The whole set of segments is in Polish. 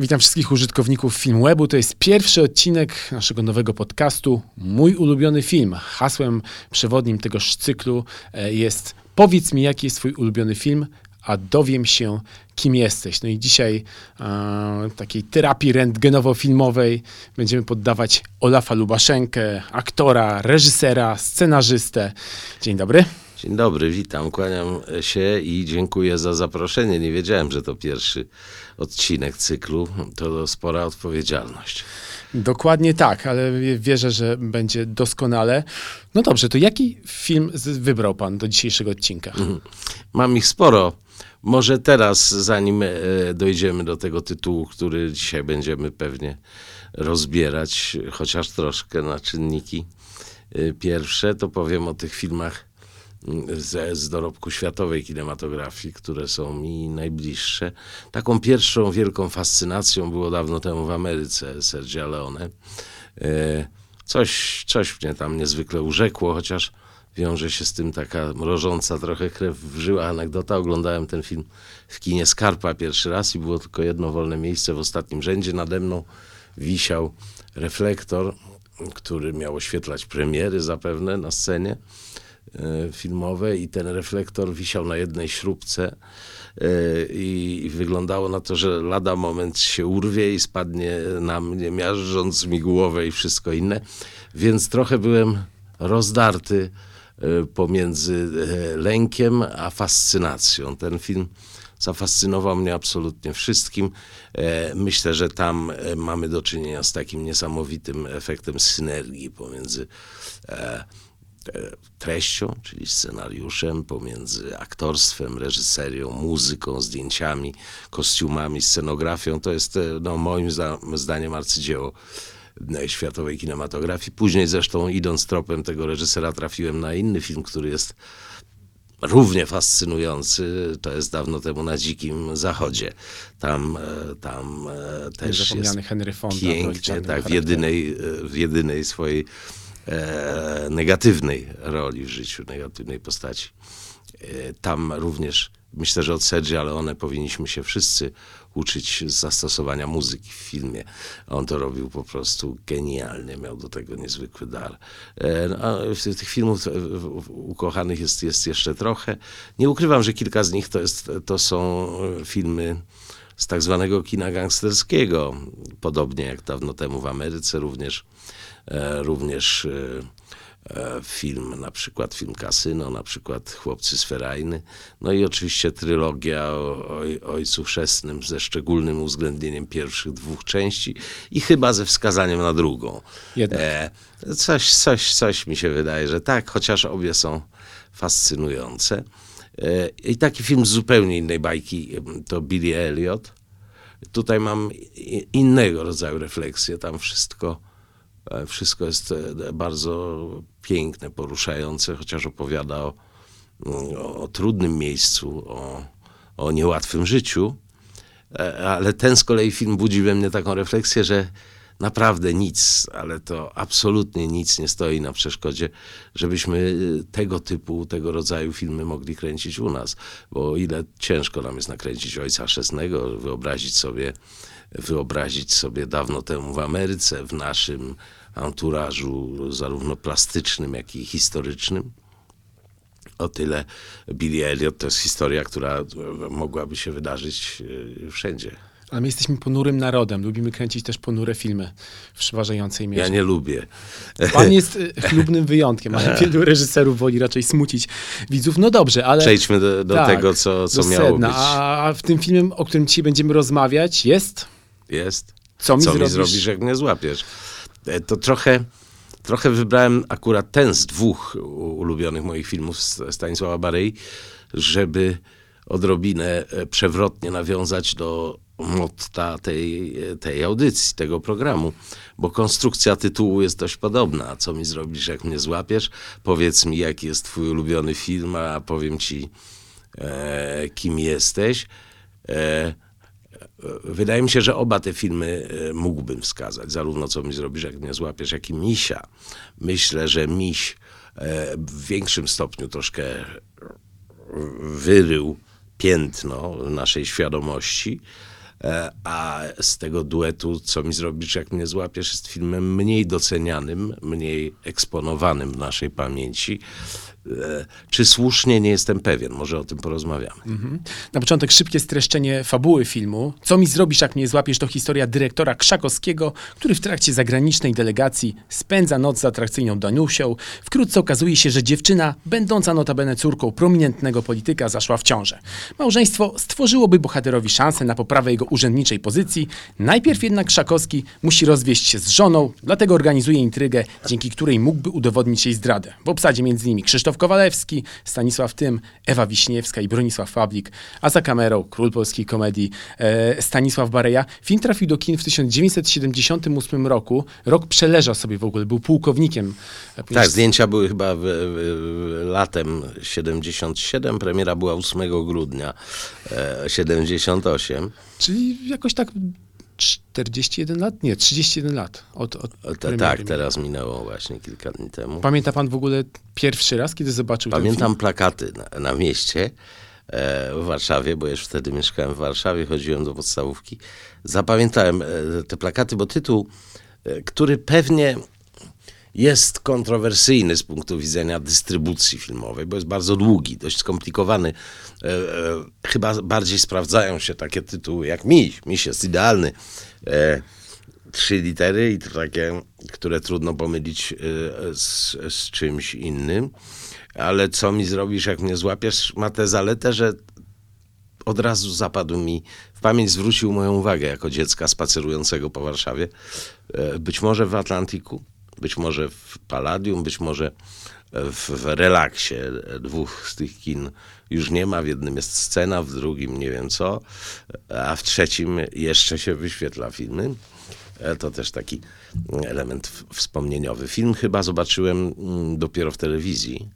Witam wszystkich użytkowników Filmwebu. To jest pierwszy odcinek naszego nowego podcastu. Mój ulubiony film. Hasłem przewodnim tegoż cyklu e, jest Powiedz mi, jaki jest Twój ulubiony film, a dowiem się, kim jesteś. No i dzisiaj e, takiej terapii rentgenowo-filmowej będziemy poddawać Olafa Lubaszenkę, aktora, reżysera, scenarzystę. Dzień dobry. Dzień dobry, witam, kłaniam się i dziękuję za zaproszenie. Nie wiedziałem, że to pierwszy odcinek cyklu. To spora odpowiedzialność. Dokładnie tak, ale wierzę, że będzie doskonale. No dobrze, to jaki film wybrał pan do dzisiejszego odcinka? Mhm. Mam ich sporo. Może teraz, zanim e, dojdziemy do tego tytułu, który dzisiaj będziemy pewnie rozbierać, chociaż troszkę na czynniki e, pierwsze, to powiem o tych filmach z, z dorobku światowej kinematografii, które są mi najbliższe. Taką pierwszą wielką fascynacją było dawno temu w Ameryce Sergio Leone. E, coś, coś mnie tam niezwykle urzekło, chociaż wiąże się z tym taka mrożąca trochę krew w żyła anegdota. Oglądałem ten film w kinie Skarpa pierwszy raz i było tylko jedno wolne miejsce w ostatnim rzędzie. Nade mną wisiał reflektor, który miał oświetlać premiery zapewne na scenie. E, filmowe i ten reflektor wisiał na jednej śrubce e, i wyglądało na to, że lada moment się urwie i spadnie na mnie, miażdżąc mi głowę i wszystko inne. Więc trochę byłem rozdarty e, pomiędzy lękiem a fascynacją. Ten film zafascynował mnie absolutnie wszystkim. Myślę, że tam mamy do czynienia z takim niesamowitym efektem synergii pomiędzy treścią, czyli scenariuszem, pomiędzy aktorstwem, reżyserią, muzyką, zdjęciami, kostiumami, scenografią. To jest e, no, moim zdaniem arcydzieło e, światowej kinematografii. Później zresztą idąc tropem tego reżysera trafiłem na inny film, który jest równie fascynujący, to jest dawno temu na Dzikim Zachodzie. Tam, e, tam też jest Henry Fonda pięknie, tak, w jedynej, w jedynej swojej e, negatywnej roli w życiu, negatywnej postaci. E, tam również myślę, że od Sergio Leone powinniśmy się wszyscy uczyć zastosowania muzyki w filmie. On to robił po prostu genialnie, miał do tego niezwykły dar. E, no, a tych filmów ukochanych jest, jest jeszcze trochę. Nie ukrywam, że kilka z nich to, jest, to są filmy z tak zwanego kina gangsterskiego, podobnie jak dawno temu w Ameryce również E, również e, e, film, na przykład film Kasyno, na przykład Chłopcy z Ferajny, no i oczywiście trylogia o, o Ojcu Chrzestnym ze szczególnym uwzględnieniem pierwszych dwóch części i chyba ze wskazaniem na drugą. E, coś, coś, coś mi się wydaje, że tak, chociaż obie są fascynujące. E, I taki film z zupełnie innej bajki to Billy Elliot. Tutaj mam innego rodzaju refleksję, tam wszystko E, wszystko jest e, bardzo piękne, poruszające, chociaż opowiada o, o, trudnym miejscu, o, o niełatwym życiu. E, ale ten z kolei film budzi we mnie taką refleksję, że naprawdę nic, ale to absolutnie nic nie stoi na przeszkodzie, żebyśmy tego typu, tego rodzaju filmy mogli kręcić u nas. Bo ile ciężko nam jest nakręcić Ojca Chrzestnego, wyobrazić sobie wyobrazić sobie dawno temu w Ameryce, w naszym anturażu, zarówno plastycznym, jak i historycznym. O tyle Billy Elliot to jest historia, która mogłaby się wydarzyć e, wszędzie. Ale my jesteśmy ponurym narodem. Lubimy kręcić też ponure filmy w przeważającej mierze. Ja nie lubię. Pan jest e, chlubnym wyjątkiem, ale wielu reżyserów woli raczej smucić widzów. No dobrze, ale... Przejdźmy do, do tak, tego, co, co miało sedna. być. A w tym filmie, o którym dzisiaj będziemy rozmawiać, jest... Jest. Co mi, Co zrobisz? mi zrobisz, jak mnie złapiesz? E, to trochę, trochę wybrałem akurat ten z dwóch ulubionych moich filmów Stanisława Barei, żeby odrobinę e, przewrotnie nawiązać do motta tej, tej audycji, tego programu, bo konstrukcja tytułu jest dość podobna. Co mi zrobisz, jak mnie złapiesz? Powiedz mi, jaki jest twój ulubiony film, a powiem ci, e, kim jesteś. E, Wydaje mi się, że oba te filmy e, mógłbym wskazać, zarówno co mi zrobisz, jak mnie złapiesz, jak i Misia. Myślę, że Miś e, w większym stopniu troszkę wyrył piętno naszej świadomości, E, A z tego duetu, co mi zrobisz, jak mnie złapiesz, jest filmem mniej docenianym, mniej eksponowanym w naszej pamięci. E, Czy słusznie, nie jestem pewien. Może o tym porozmawiamy. Na początek szybkie streszczenie fabuły filmu. Co mi zrobisz, jak mnie złapiesz, to historia dyrektora Krzakowskiego, który w trakcie zagranicznej delegacji spędza noc z atrakcyjną Danusią. Wkrótce okazuje się, że dziewczyna, będąca notabene córką prominentnego polityka, zaszła w ciążę. Małżeństwo stworzyłoby bohaterowi szansę na poprawę jego urzędniczej pozycji. Najpierw jednak Krzakowski musi rozwieść się z żoną, dlatego organizuje intrygę, dzięki której mógłby udowodnić jej zdradę. W obsadzie m.in. Krzysztof Kowalewski, Stanisław Tym, Ewa Wiśniewska i Bronisław Fablik, a za kamerą król polskiej komedii e, Stanisław Bareja. Film trafił do kin w 1978 roku. Rok przeleżał sobie w ogóle, był pułkownikiem. e, ponieważ Tak, zdjęcia były chyba w, w, latem 77, premiera była 8 grudnia e, 78. Czyli jakoś tak 41 lat? Nie, 31 lat od, od premiery. tak, teraz minęło właśnie kilka dni temu. Pamięta pan w ogóle pierwszy raz, kiedy zobaczył Pamiętam plakaty na, na mieście e, w Warszawie, bo już wtedy mieszkałem w Warszawie, chodziłem do podstawówki. Zapamiętałem e, te plakaty, bo tytuł, e, który pewnie jest kontrowersyjny z punktu widzenia dystrybucji filmowej, bo jest bardzo długi, dość skomplikowany. E, e, chyba bardziej sprawdzają się takie tytuły jak Miś. Miś jest idealny. E, trzy litery i takie, które trudno pomylić e, z, z czymś innym. Ale co mi zrobisz, jak mnie złapiesz, ma tę zaletę, że od razu zapadł mi, w pamięć zwrócił moją uwagę jako dziecka spacerującego po Warszawie. E, Być może w Atlantiku, być może w Palladium, być może w, w Relaksie. Dwóch z tych kin już nie ma. W jednym jest scena, w drugim nie wiem co, a w trzecim jeszcze się wyświetla filmy. E, To też taki element wspomnieniowy. Film chyba zobaczyłem mm, dopiero w telewizji.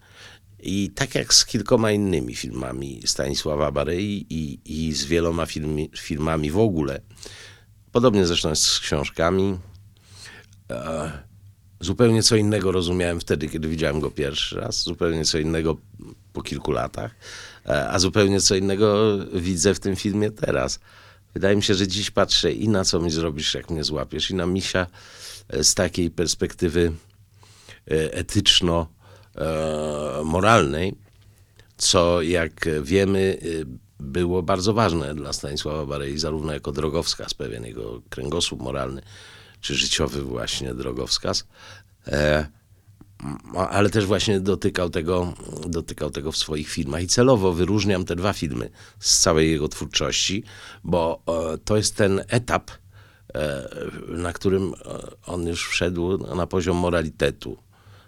I tak jak z kilkoma innymi filmami Stanisława Barei i, i z wieloma filmi, filmami w ogóle, podobnie zresztą jest z książkami, e, zupełnie co innego rozumiałem wtedy, kiedy widziałem go pierwszy raz, zupełnie co innego po kilku latach, e, a zupełnie co innego widzę w tym filmie teraz. Wydaje mi się, że dziś patrzę i na co mi zrobisz, jak mnie złapiesz, i na misia e, z takiej perspektywy e, etyczno-moralnej, co jak wiemy było bardzo ważne dla Stanisława Barei, zarówno jako drogowskaz, pewien jego kręgosłup moralny, czy życiowy właśnie drogowskaz, e, ale też właśnie dotykał tego, dotykał tego w swoich filmach i celowo wyróżniam te dwa filmy z całej jego twórczości, bo e, to jest ten etap, e, na którym e, on już wszedł na poziom moralitetu.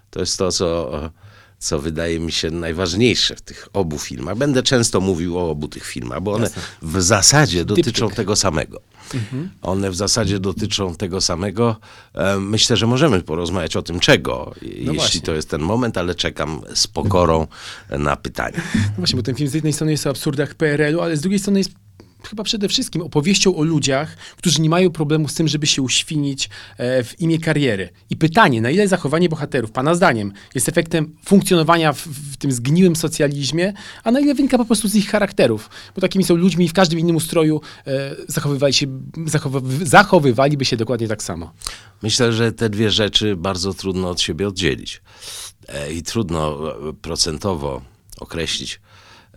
To jest to, co, co wydaje mi się najważniejsze w tych obu filmach. Będę często mówił o obu tych filmach, bo one w zasadzie dotyczą tego samego. One w zasadzie dotyczą tego samego. E, Myślę, że możemy porozmawiać o tym, czego, jeśli właśnie. to jest ten moment, ale czekam z pokorą na pytanie. No właśnie, bo ten film z jednej strony jest o absurdach PRL-u, ale z drugiej strony jest chyba przede wszystkim opowieścią o ludziach, którzy nie mają problemu z tym, żeby się uświnić e, w imię kariery. I pytanie, na ile zachowanie bohaterów, pana zdaniem, jest efektem funkcjonowania w, w tym zgniłym socjalizmie, a na ile wynika po prostu z ich charakterów. Bo takimi są ludźmi w każdym innym ustroju e, zachowywali się, zachowy, zachowywaliby się dokładnie tak samo. Myślę, że te dwie rzeczy bardzo trudno od siebie oddzielić. E, I trudno procentowo określić,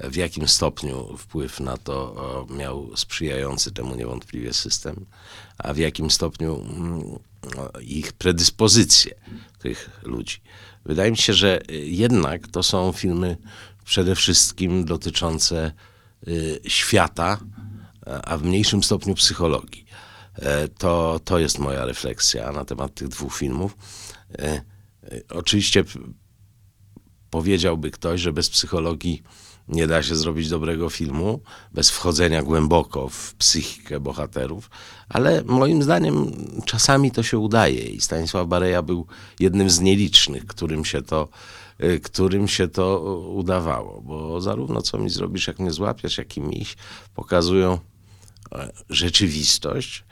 w jakim stopniu wpływ na to miał sprzyjający temu niewątpliwie system, a w jakim stopniu mm, ich predyspozycje tych ludzi. Wydaje mi się, że e, jednak to są filmy przede wszystkim dotyczące y, świata, a- w mniejszym stopniu psychologii. E, To, to jest moja refleksja na temat tych dwóch filmów. E, e, Oczywiście powiedziałby ktoś, że bez psychologii nie da się zrobić dobrego filmu, bez wchodzenia głęboko w psychikę bohaterów, ale moim zdaniem czasami to się udaje i Stanisław Bareja był jednym z nielicznych, którym się to, e, którym się to udawało, bo zarówno co mi zrobisz, jak mnie złapiesz, jak i miś, pokazują e, rzeczywistość,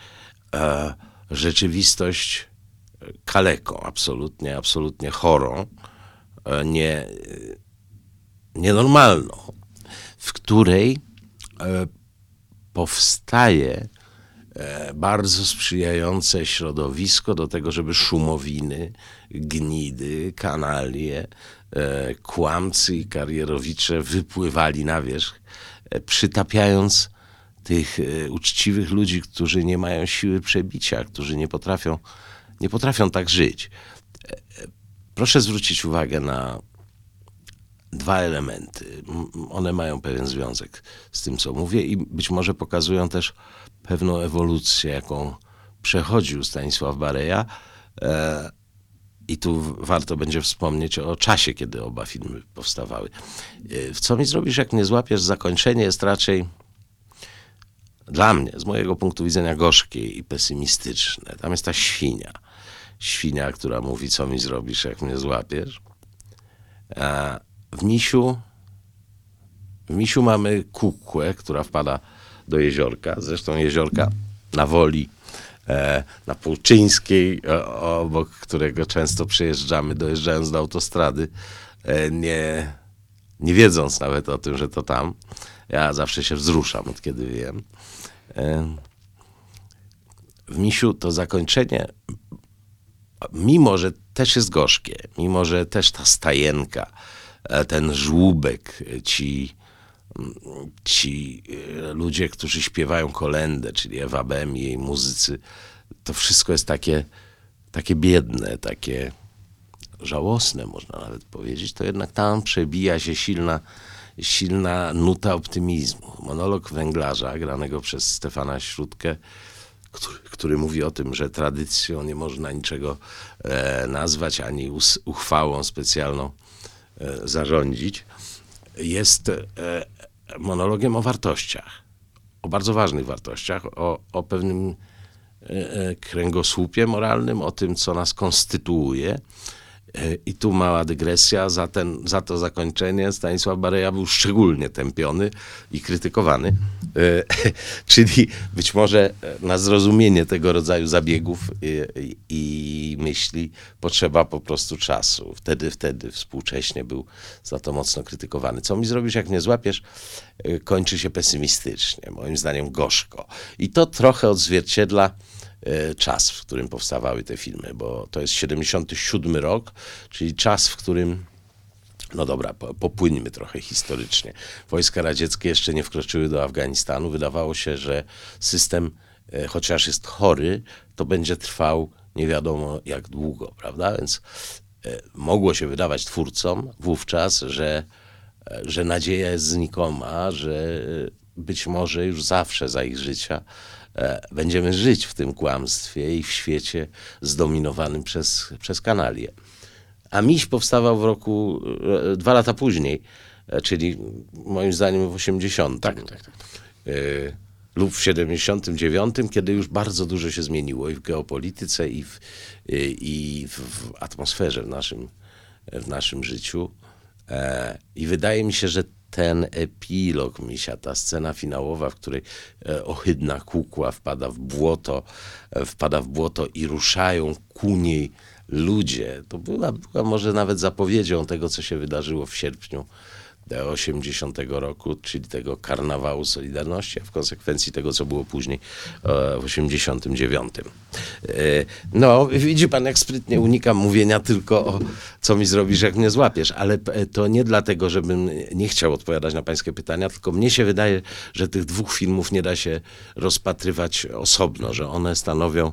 e, rzeczywistość kaleką, absolutnie, absolutnie chorą, e, nie, nienormalną, w której e, powstaje e, bardzo sprzyjające środowisko do tego, żeby szumowiny, gnidy, kanalie, e, kłamcy i karierowicze wypływali na wierzch, przytapiając tych uczciwych ludzi, którzy nie mają siły przebicia, którzy nie potrafią, nie potrafią tak żyć. Proszę zwrócić uwagę na dwa elementy. One mają pewien związek z tym, co mówię, i być może pokazują też pewną ewolucję, jaką przechodził Stanisław Bareja. E, I tu warto będzie wspomnieć o czasie, kiedy oba filmy powstawały. E, co mi zrobisz, jak nie złapiesz? Zakończenie jest raczej dla mnie, z mojego punktu widzenia, gorzkie i pesymistyczne. Tam jest ta świnia. Świnia, która mówi, co mi zrobisz, jak mnie złapiesz. W misiu, w misiu mamy kukłę, która wpada do jeziorka. Zresztą jeziorka na woli, e, na Pulczyńskiej, o, obok którego często przejeżdżamy, dojeżdżając do autostrady, e, nie, nie wiedząc nawet o tym, że to tam. Ja zawsze się wzruszam, od kiedy wiem. E, w misiu to zakończenie mimo że też jest gorzkie, mimo że też ta stajenka, e, ten żłóbek, e, ci, mm, ci e, ludzie, którzy śpiewają kolendę, czyli Ewa Bem i jej muzycy, to wszystko jest takie, takie biedne, takie żałosne, można nawet powiedzieć, to jednak tam przebija się silna, silna nuta optymizmu. Monolog węglarza, granego przez Stefana Śródkę, który, który mówi o tym, że tradycją nie można niczego e, nazwać, ani us, uchwałą specjalną e, zarządzić, jest e, monologiem o wartościach, o bardzo ważnych wartościach, o, o pewnym e, e, kręgosłupie moralnym, o tym, co nas konstytuuje. E, I tu mała dygresja, za, ten, za to zakończenie Stanisław Bareja był szczególnie tępiony i krytykowany. E, Czyli być może na zrozumienie tego rodzaju zabiegów i, i, myśli potrzeba po prostu czasu. Wtedy, wtedy współcześnie był za to mocno krytykowany. Co mi zrobisz, jak nie złapiesz? E, Kończy się pesymistycznie, moim zdaniem gorzko. I to trochę odzwierciedla e, czas, w którym powstawały te filmy, bo to jest 77 rok, czyli czas, w którym no dobra, po- popłyńmy trochę historycznie. Wojska radzieckie jeszcze nie wkroczyły do Afganistanu. Wydawało się, że system, e, chociaż jest chory, to będzie trwał nie wiadomo jak długo, prawda? Więc e, mogło się wydawać twórcom wówczas, że, e, że nadzieja jest znikoma, że być może już zawsze za ich życia e, będziemy żyć w tym kłamstwie i w świecie zdominowanym przez, przez kanalię. A Miś powstawał w roku, e, dwa lata później, e, czyli moim zdaniem w 80. Tak, tak, tak. tak. Lub w 79, kiedy już bardzo dużo się zmieniło i w geopolityce, i w, i w, w atmosferze w naszym, w naszym życiu. E, I wydaje mi się, że ten epilog misia, ta scena finałowa, w której e, ohydna kukła wpada w błoto, e, wpada w błoto i ruszają ku niej ludzie, to była, była może nawet zapowiedzią tego, co się wydarzyło w sierpniu 80 roku, czyli tego karnawału Solidarności, a w konsekwencji tego, co było później e, w 89. E, No, widzi pan, jak sprytnie unikam mówienia tylko o co mi zrobisz, jak mnie złapiesz, ale p- to nie dlatego, żebym nie chciał odpowiadać na pańskie pytania, tylko mnie się wydaje, że tych dwóch filmów nie da się rozpatrywać osobno, że one stanowią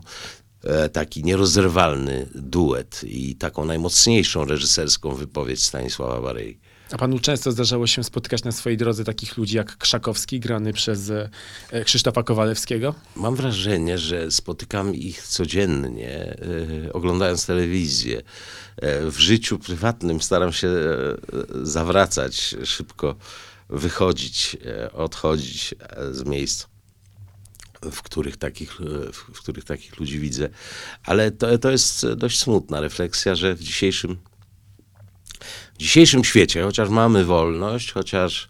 e, taki nierozerwalny duet i taką najmocniejszą reżyserską wypowiedź Stanisława Barei. A panu często zdarzało się spotykać na swojej drodze takich ludzi jak Krzakowski, grany przez e, Krzysztofa Kowalewskiego? Mam wrażenie, że spotykam ich codziennie, e, oglądając telewizję. E, w życiu prywatnym staram się e, zawracać, szybko wychodzić, e, odchodzić e, z miejsc, w których takich, e, w których takich ludzi widzę. Ale to, to jest dość smutna refleksja, że w dzisiejszym, w dzisiejszym świecie, chociaż mamy wolność, chociaż,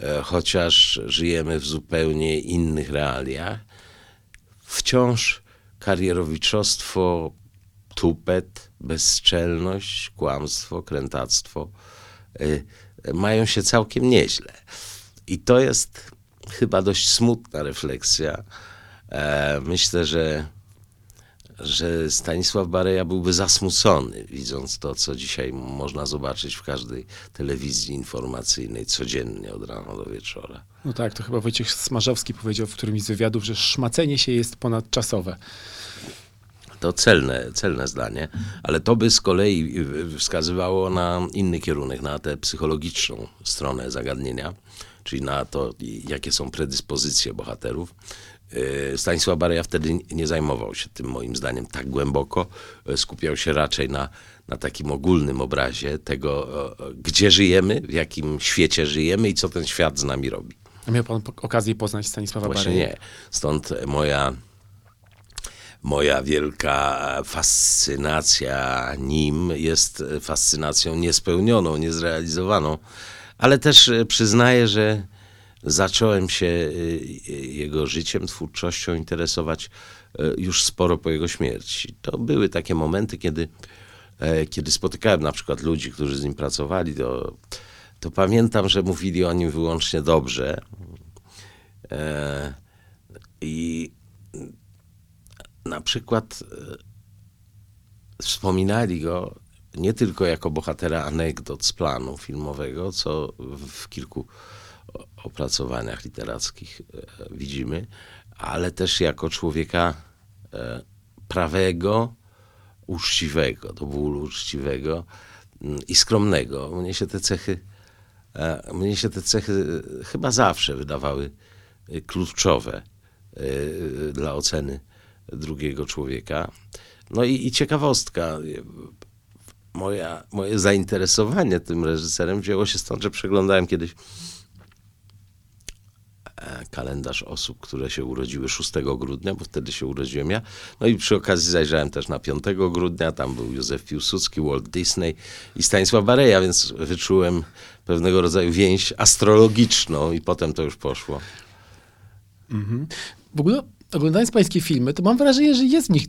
e, chociaż żyjemy w zupełnie innych realiach, wciąż karierowiczostwo, tupet, bezczelność, kłamstwo, krętactwo y, mają się całkiem nieźle. I to jest chyba dość smutna refleksja, e, myślę, że, że Stanisław Bareja byłby zasmucony, widząc to, co dzisiaj można zobaczyć w każdej telewizji informacyjnej codziennie od rana do wieczora. No tak, to chyba Wojciech Smarzowski powiedział w którymś z wywiadów, że szmacenie się jest ponadczasowe. To celne, celne zdanie, ale to by z kolei wskazywało na inny kierunek, na tę psychologiczną stronę zagadnienia, czyli na to, jakie są predyspozycje bohaterów. Y, Stanisław Bareja wtedy nie zajmował się tym, moim zdaniem, tak głęboko. Y, Skupiał się raczej na, na takim ogólnym obrazie tego, gdzie żyjemy, w jakim świecie żyjemy i co ten świat z nami robi. A miał pan okazję poznać Stanisława Właśnie Bareję? nie. Stąd moja moja wielka fascynacja nim jest fascynacją niespełnioną, niezrealizowaną, ale też e, przyznaję, że zacząłem się e, jego życiem, twórczością interesować e, już sporo po jego śmierci. To były takie momenty, kiedy, kiedy spotykałem na przykład ludzi, którzy z nim pracowali, to, to pamiętam, że mówili o nim wyłącznie dobrze. I na przykład e, wspominali go nie tylko jako bohatera anegdot z planu filmowego, co w kilku opracowaniach literackich e, widzimy, ale też jako człowieka e, prawego, uczciwego, do bólu uczciwego mm, i skromnego. Mnie się te cechy, mnie się te cechy chyba zawsze wydawały kluczowe dla oceny drugiego człowieka. No i, i ciekawostka. Moja, moje zainteresowanie tym reżyserem wzięło się stąd, że przeglądałem kiedyś e, kalendarz osób, które się urodziły 6 grudnia, bo wtedy się urodziłem ja. No i przy okazji zajrzałem też na 5 grudnia, tam był Józef Piłsudski, Walt Disney i Stanisław Bareja, więc wyczułem pewnego rodzaju więź astrologiczną i potem to już poszło. Mhm. W ogóle oglądając pańskie filmy, to mam wrażenie, że jest w nich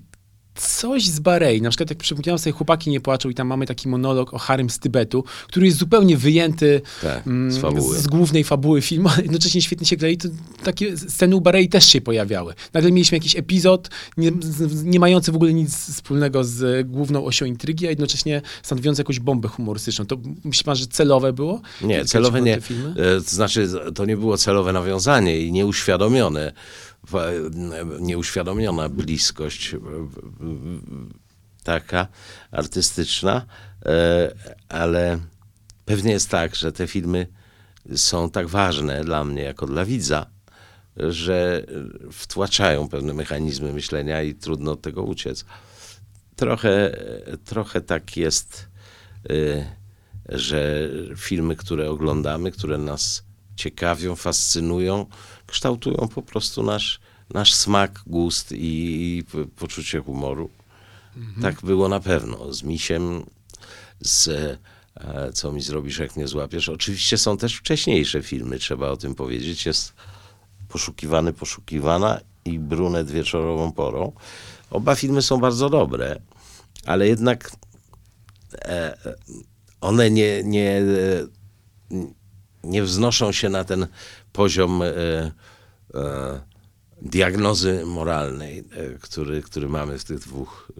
coś z Barei. Na przykład jak przypomniałem sobie Chłopaki nie płaczą i tam mamy taki monolog o Harym z Tybetu, który jest zupełnie wyjęty tak, z, mm, z, głównej fabuły filmu, ale jednocześnie świetnie się gra i to takie sceny u Barei też się pojawiały. Nagle mieliśmy jakiś epizod nie, nie mający w ogóle nic wspólnego z główną osią intrygi, a jednocześnie stanowiący jakąś bombę humorystyczną. To myśli pan, że celowe było? Nie, celowe nie. E, to znaczy, to nie było celowe nawiązanie i nieuświadomione nieuświadomiona bliskość taka artystyczna, e, ale pewnie jest tak, że te filmy są tak ważne dla mnie jako dla widza, że wtłaczają pewne mechanizmy myślenia i trudno od tego uciec. Trochę, trochę tak jest, e, że filmy, które oglądamy, które nas ciekawią, fascynują, kształtują po prostu nasz, nasz smak, gust i, poczucie humoru. Mhm. Tak było na pewno. Z misiem, z e, Co mi zrobisz, jak nie złapiesz. Oczywiście są też wcześniejsze filmy, trzeba o tym powiedzieć. Jest Poszukiwany, Poszukiwana i Brunet wieczorową porą. Oba filmy są bardzo dobre, ale jednak e, one nie, nie, nie wznoszą się na ten poziom e, e, diagnozy moralnej, e, który, który mamy w tych dwóch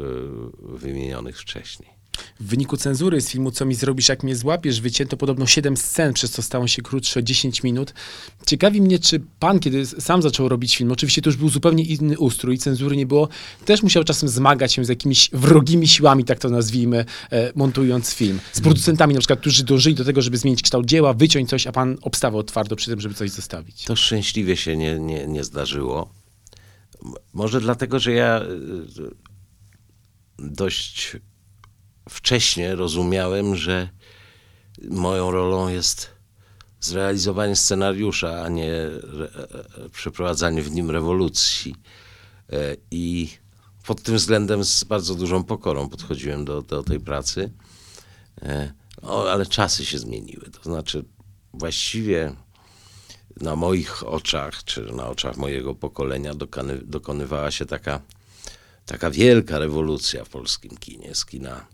wymienionych wcześniej. W wyniku cenzury z filmu Co mi zrobisz, jak mnie złapiesz, wycięto podobno 7 scen, przez co stało się krótsze o 10 minut. Ciekawi mnie, czy pan, kiedy sam zaczął robić film, oczywiście to już był zupełnie inny ustrój, cenzury nie było, też musiał czasem zmagać się z jakimiś wrogimi siłami, tak to nazwijmy, e, montując film. Z producentami na przykład, którzy dążyli do tego, żeby zmienić kształt dzieła, wyciąć coś, a pan obstawał twardo przy tym, żeby coś zostawić. To szczęśliwie się nie, nie, nie zdarzyło. Może dlatego, że ja e, dość wcześnie rozumiałem, że moją rolą jest zrealizowanie scenariusza, a nie przeprowadzanie w nim rewolucji. E, I pod tym względem z bardzo dużą pokorą podchodziłem do, do tej pracy. E, ale czasy się zmieniły. To znaczy, właściwie na moich oczach, czy na oczach mojego pokolenia dokony, dokonywała się taka, taka wielka rewolucja w polskim kinie, z kina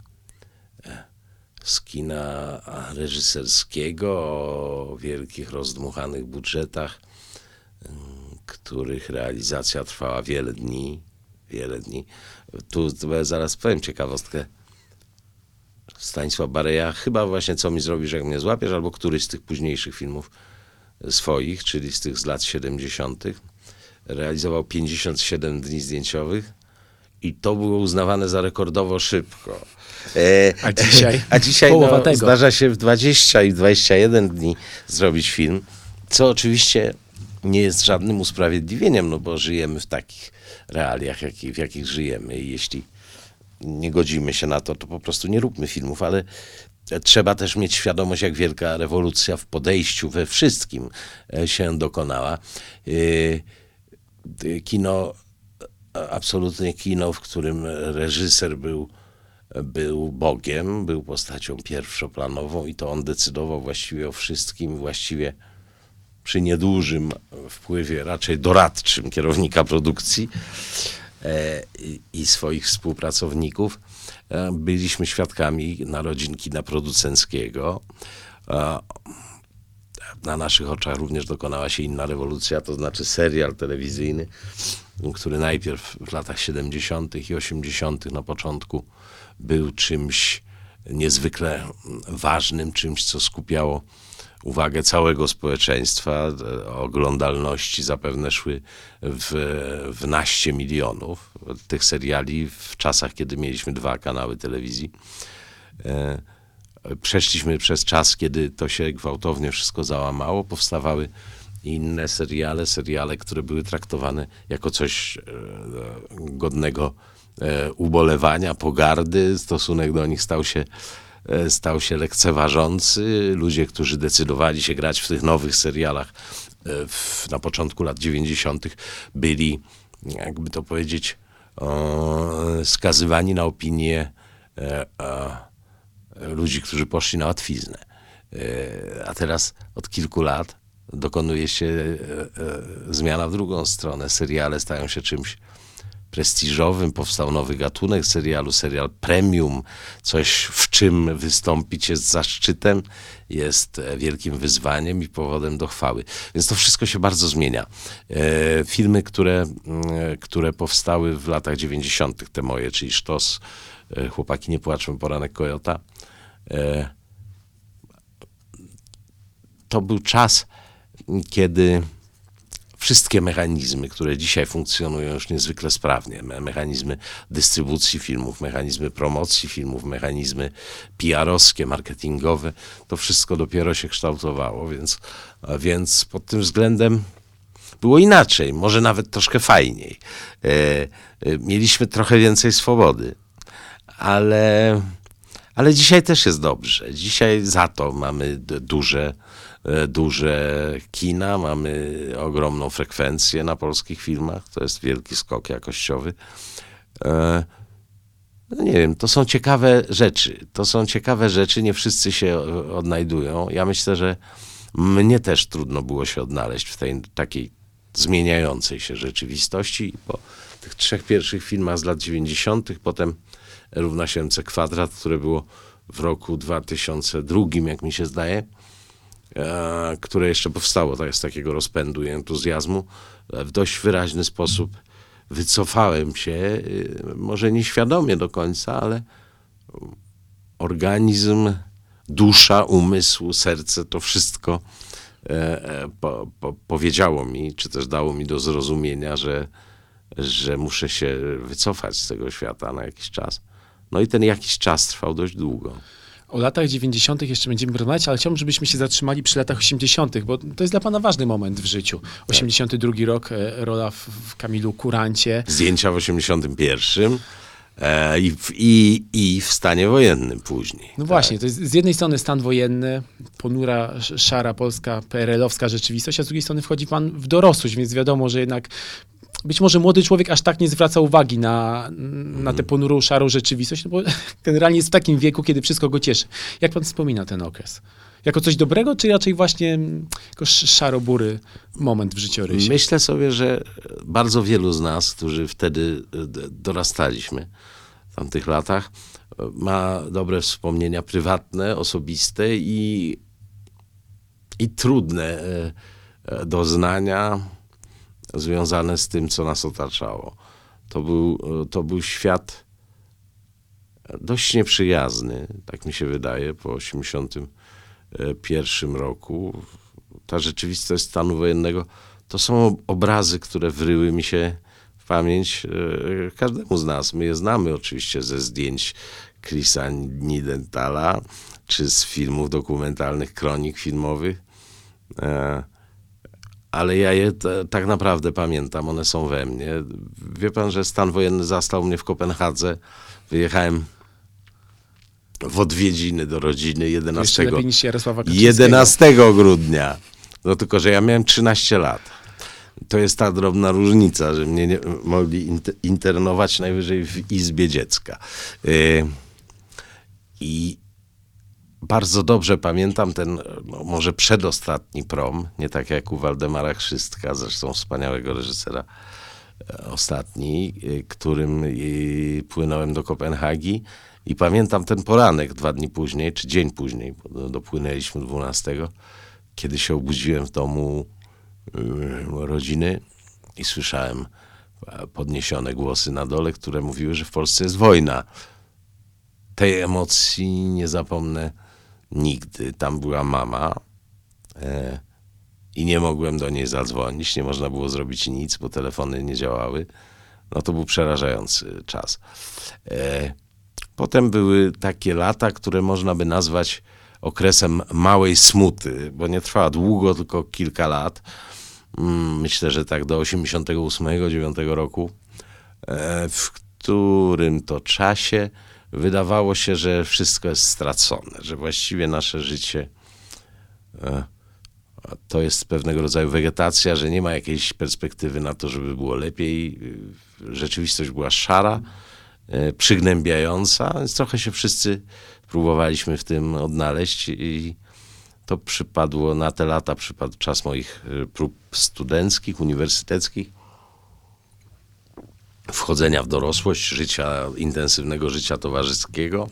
z kina reżyserskiego o wielkich, rozdmuchanych budżetach, których realizacja trwała wiele dni. Wiele dni. Tu zaraz powiem ciekawostkę. Stanisław Bareja, chyba właśnie Co mi zrobisz, jak mnie złapiesz, albo któryś z tych późniejszych filmów swoich, czyli z tych z lat 70., realizował 57 dni zdjęciowych i to było uznawane za rekordowo szybko. E, A dzisiaj? A dzisiaj Połowa no, tego. zdarza się w 20 i 21 dni zrobić film, co oczywiście nie jest żadnym usprawiedliwieniem, no bo żyjemy w takich realiach, w jakich żyjemy i jeśli nie godzimy się na to, to po prostu nie róbmy filmów, ale trzeba też mieć świadomość, jak wielka rewolucja w podejściu we wszystkim e, się dokonała. Y, Kino, absolutnie kino, w którym reżyser był, był Bogiem, był postacią pierwszoplanową i to on decydował właściwie o wszystkim, właściwie przy niedużym wpływie, raczej doradczym kierownika produkcji e, i, swoich współpracowników. E, byliśmy świadkami narodzin kina producenckiego. E, na naszych oczach również dokonała się inna rewolucja, to znaczy serial telewizyjny, który najpierw w latach 70. i 80. na początku był czymś niezwykle ważnym, czymś, co skupiało uwagę całego społeczeństwa. Oglądalności zapewne szły w, w naście milionów tych seriali w czasach, kiedy mieliśmy dwa kanały telewizji. E, przeszliśmy przez czas, kiedy to się gwałtownie wszystko załamało, powstawały inne seriale, seriale, które były traktowane jako coś e, godnego ubolewania, pogardy. Stosunek do nich stał się, e, stał się lekceważący. Ludzie, którzy decydowali się grać w tych nowych serialach e, w, na początku lat 90., byli, jakby to powiedzieć, skazywani na opinię e, e, ludzi, którzy poszli na łatwiznę. E, A teraz od kilku lat dokonuje się e, e, zmiana w drugą stronę. Seriale stają się czymś prestiżowym, powstał nowy gatunek serialu, serial premium, coś w czym wystąpić jest zaszczytem, jest e, wielkim wyzwaniem i powodem do chwały. Więc to wszystko się bardzo zmienia. E, filmy, które, mm, które powstały w latach 90., te moje, czyli Sztos, e, Chłopaki nie płaczą, Poranek Kojota, e, to był czas, kiedy wszystkie mechanizmy, które dzisiaj funkcjonują już niezwykle sprawnie, me- mechanizmy dystrybucji filmów, mechanizmy promocji filmów, mechanizmy PR-owskie, marketingowe, to wszystko dopiero się kształtowało, więc, więc pod tym względem było inaczej, może nawet troszkę fajniej. E, e, mieliśmy trochę więcej swobody, ale, ale dzisiaj też jest dobrze. Dzisiaj za to mamy duże, duże kina, mamy ogromną frekwencję na polskich filmach. To jest wielki skok jakościowy. E, no nie wiem, to są ciekawe rzeczy. To są ciekawe rzeczy, nie wszyscy się e, odnajdują. Ja myślę, że mnie też trudno było się odnaleźć w tej takiej zmieniającej się rzeczywistości. Po tych trzech pierwszych filmach z lat 90., potem równa się kwadrat, które było w roku 2002, jak mi się zdaje, e, które jeszcze powstało tak, z takiego rozpędu i entuzjazmu, e, w dość wyraźny sposób wycofałem się, e, może nieświadomie do końca, ale organizm, dusza, umysł, serce, to wszystko e, e, po, po, powiedziało mi, czy też dało mi do zrozumienia, że, że muszę się wycofać z tego świata na jakiś czas. No i ten jakiś czas trwał dość długo. O latach 90. jeszcze będziemy rozmawiać, ale chciałbym, żebyśmy się zatrzymali przy latach 80., bo to jest dla pana ważny moment w życiu. 82 rok, e, rola w, w Kamilu Kurancie. Zdjęcia w 81 e, i, w, i, i w stanie wojennym później. No właśnie, to jest z jednej strony stan wojenny, ponura, sz- szara polska, PRL-owska rzeczywistość, a z drugiej strony wchodzi pan w dorosłość, więc wiadomo, że jednak być może młody człowiek aż tak nie zwraca uwagi na, na tę ponurą, szarą rzeczywistość, no bo generalnie jest w takim wieku, kiedy wszystko go cieszy. Jak pan wspomina ten okres? Jako coś dobrego, czy raczej właśnie mm, jako sz- szaro-bury moment w życiorysie? Myślę sobie, że bardzo wielu z nas, którzy wtedy d- dorastaliśmy w tamtych latach, e, ma dobre wspomnienia prywatne, osobiste i, i trudne e, doznania związane z tym, co nas otaczało. To był, to był świat dość nieprzyjazny, tak mi się wydaje, po 1981 roku. Ta rzeczywistość stanu wojennego to są obrazy, które wryły mi się w pamięć e, każdemu z nas. My je znamy oczywiście ze zdjęć Chrisa Nidentala, czy z filmów dokumentalnych, kronik filmowych. E, ale ja je t- tak naprawdę pamiętam, one są we mnie. Wie pan, że stan wojenny zastał mnie w Kopenhadze. Wyjechałem w odwiedziny do rodziny 11, Jeszcze lepiej niż Jarosława Kaczyńskiego. 11 grudnia. No tylko, że ja miałem 13 lat. To jest ta drobna różnica, że mnie nie, mogli inter- internować najwyżej w izbie dziecka. Y, I bardzo dobrze pamiętam ten, no, może przedostatni prom, nie tak jak u Waldemara Krzystka, zresztą wspaniałego reżysera, e, ostatni, y, którym płynąłem do Kopenhagi i pamiętam ten poranek dwa dni później, czy dzień później, dopłynęliśmy 12, kiedy się obudziłem w domu rodziny i słyszałem e, podniesione głosy na dole, które mówiły, że w Polsce jest wojna. Tej emocji nie zapomnę nigdy. Tam była mama e, i nie mogłem do niej zadzwonić, nie można było zrobić nic, bo telefony nie działały. No to był przerażający czas. E, potem były takie lata, które można by nazwać okresem małej smuty, bo nie trwała długo, tylko kilka lat. Mm, Myślę, że tak do 88-9 roku, e, w którym to czasie wydawało się, że wszystko jest stracone, że właściwie nasze życie e, to jest pewnego rodzaju wegetacja, że nie ma jakiejś perspektywy na to, żeby było lepiej. Rzeczywistość była szara, e, przygnębiająca, więc trochę się wszyscy próbowaliśmy w tym odnaleźć i to przypadło na te lata, przypadł czas moich y, prób studenckich, uniwersyteckich, wchodzenia w dorosłość, życia, intensywnego życia towarzyskiego.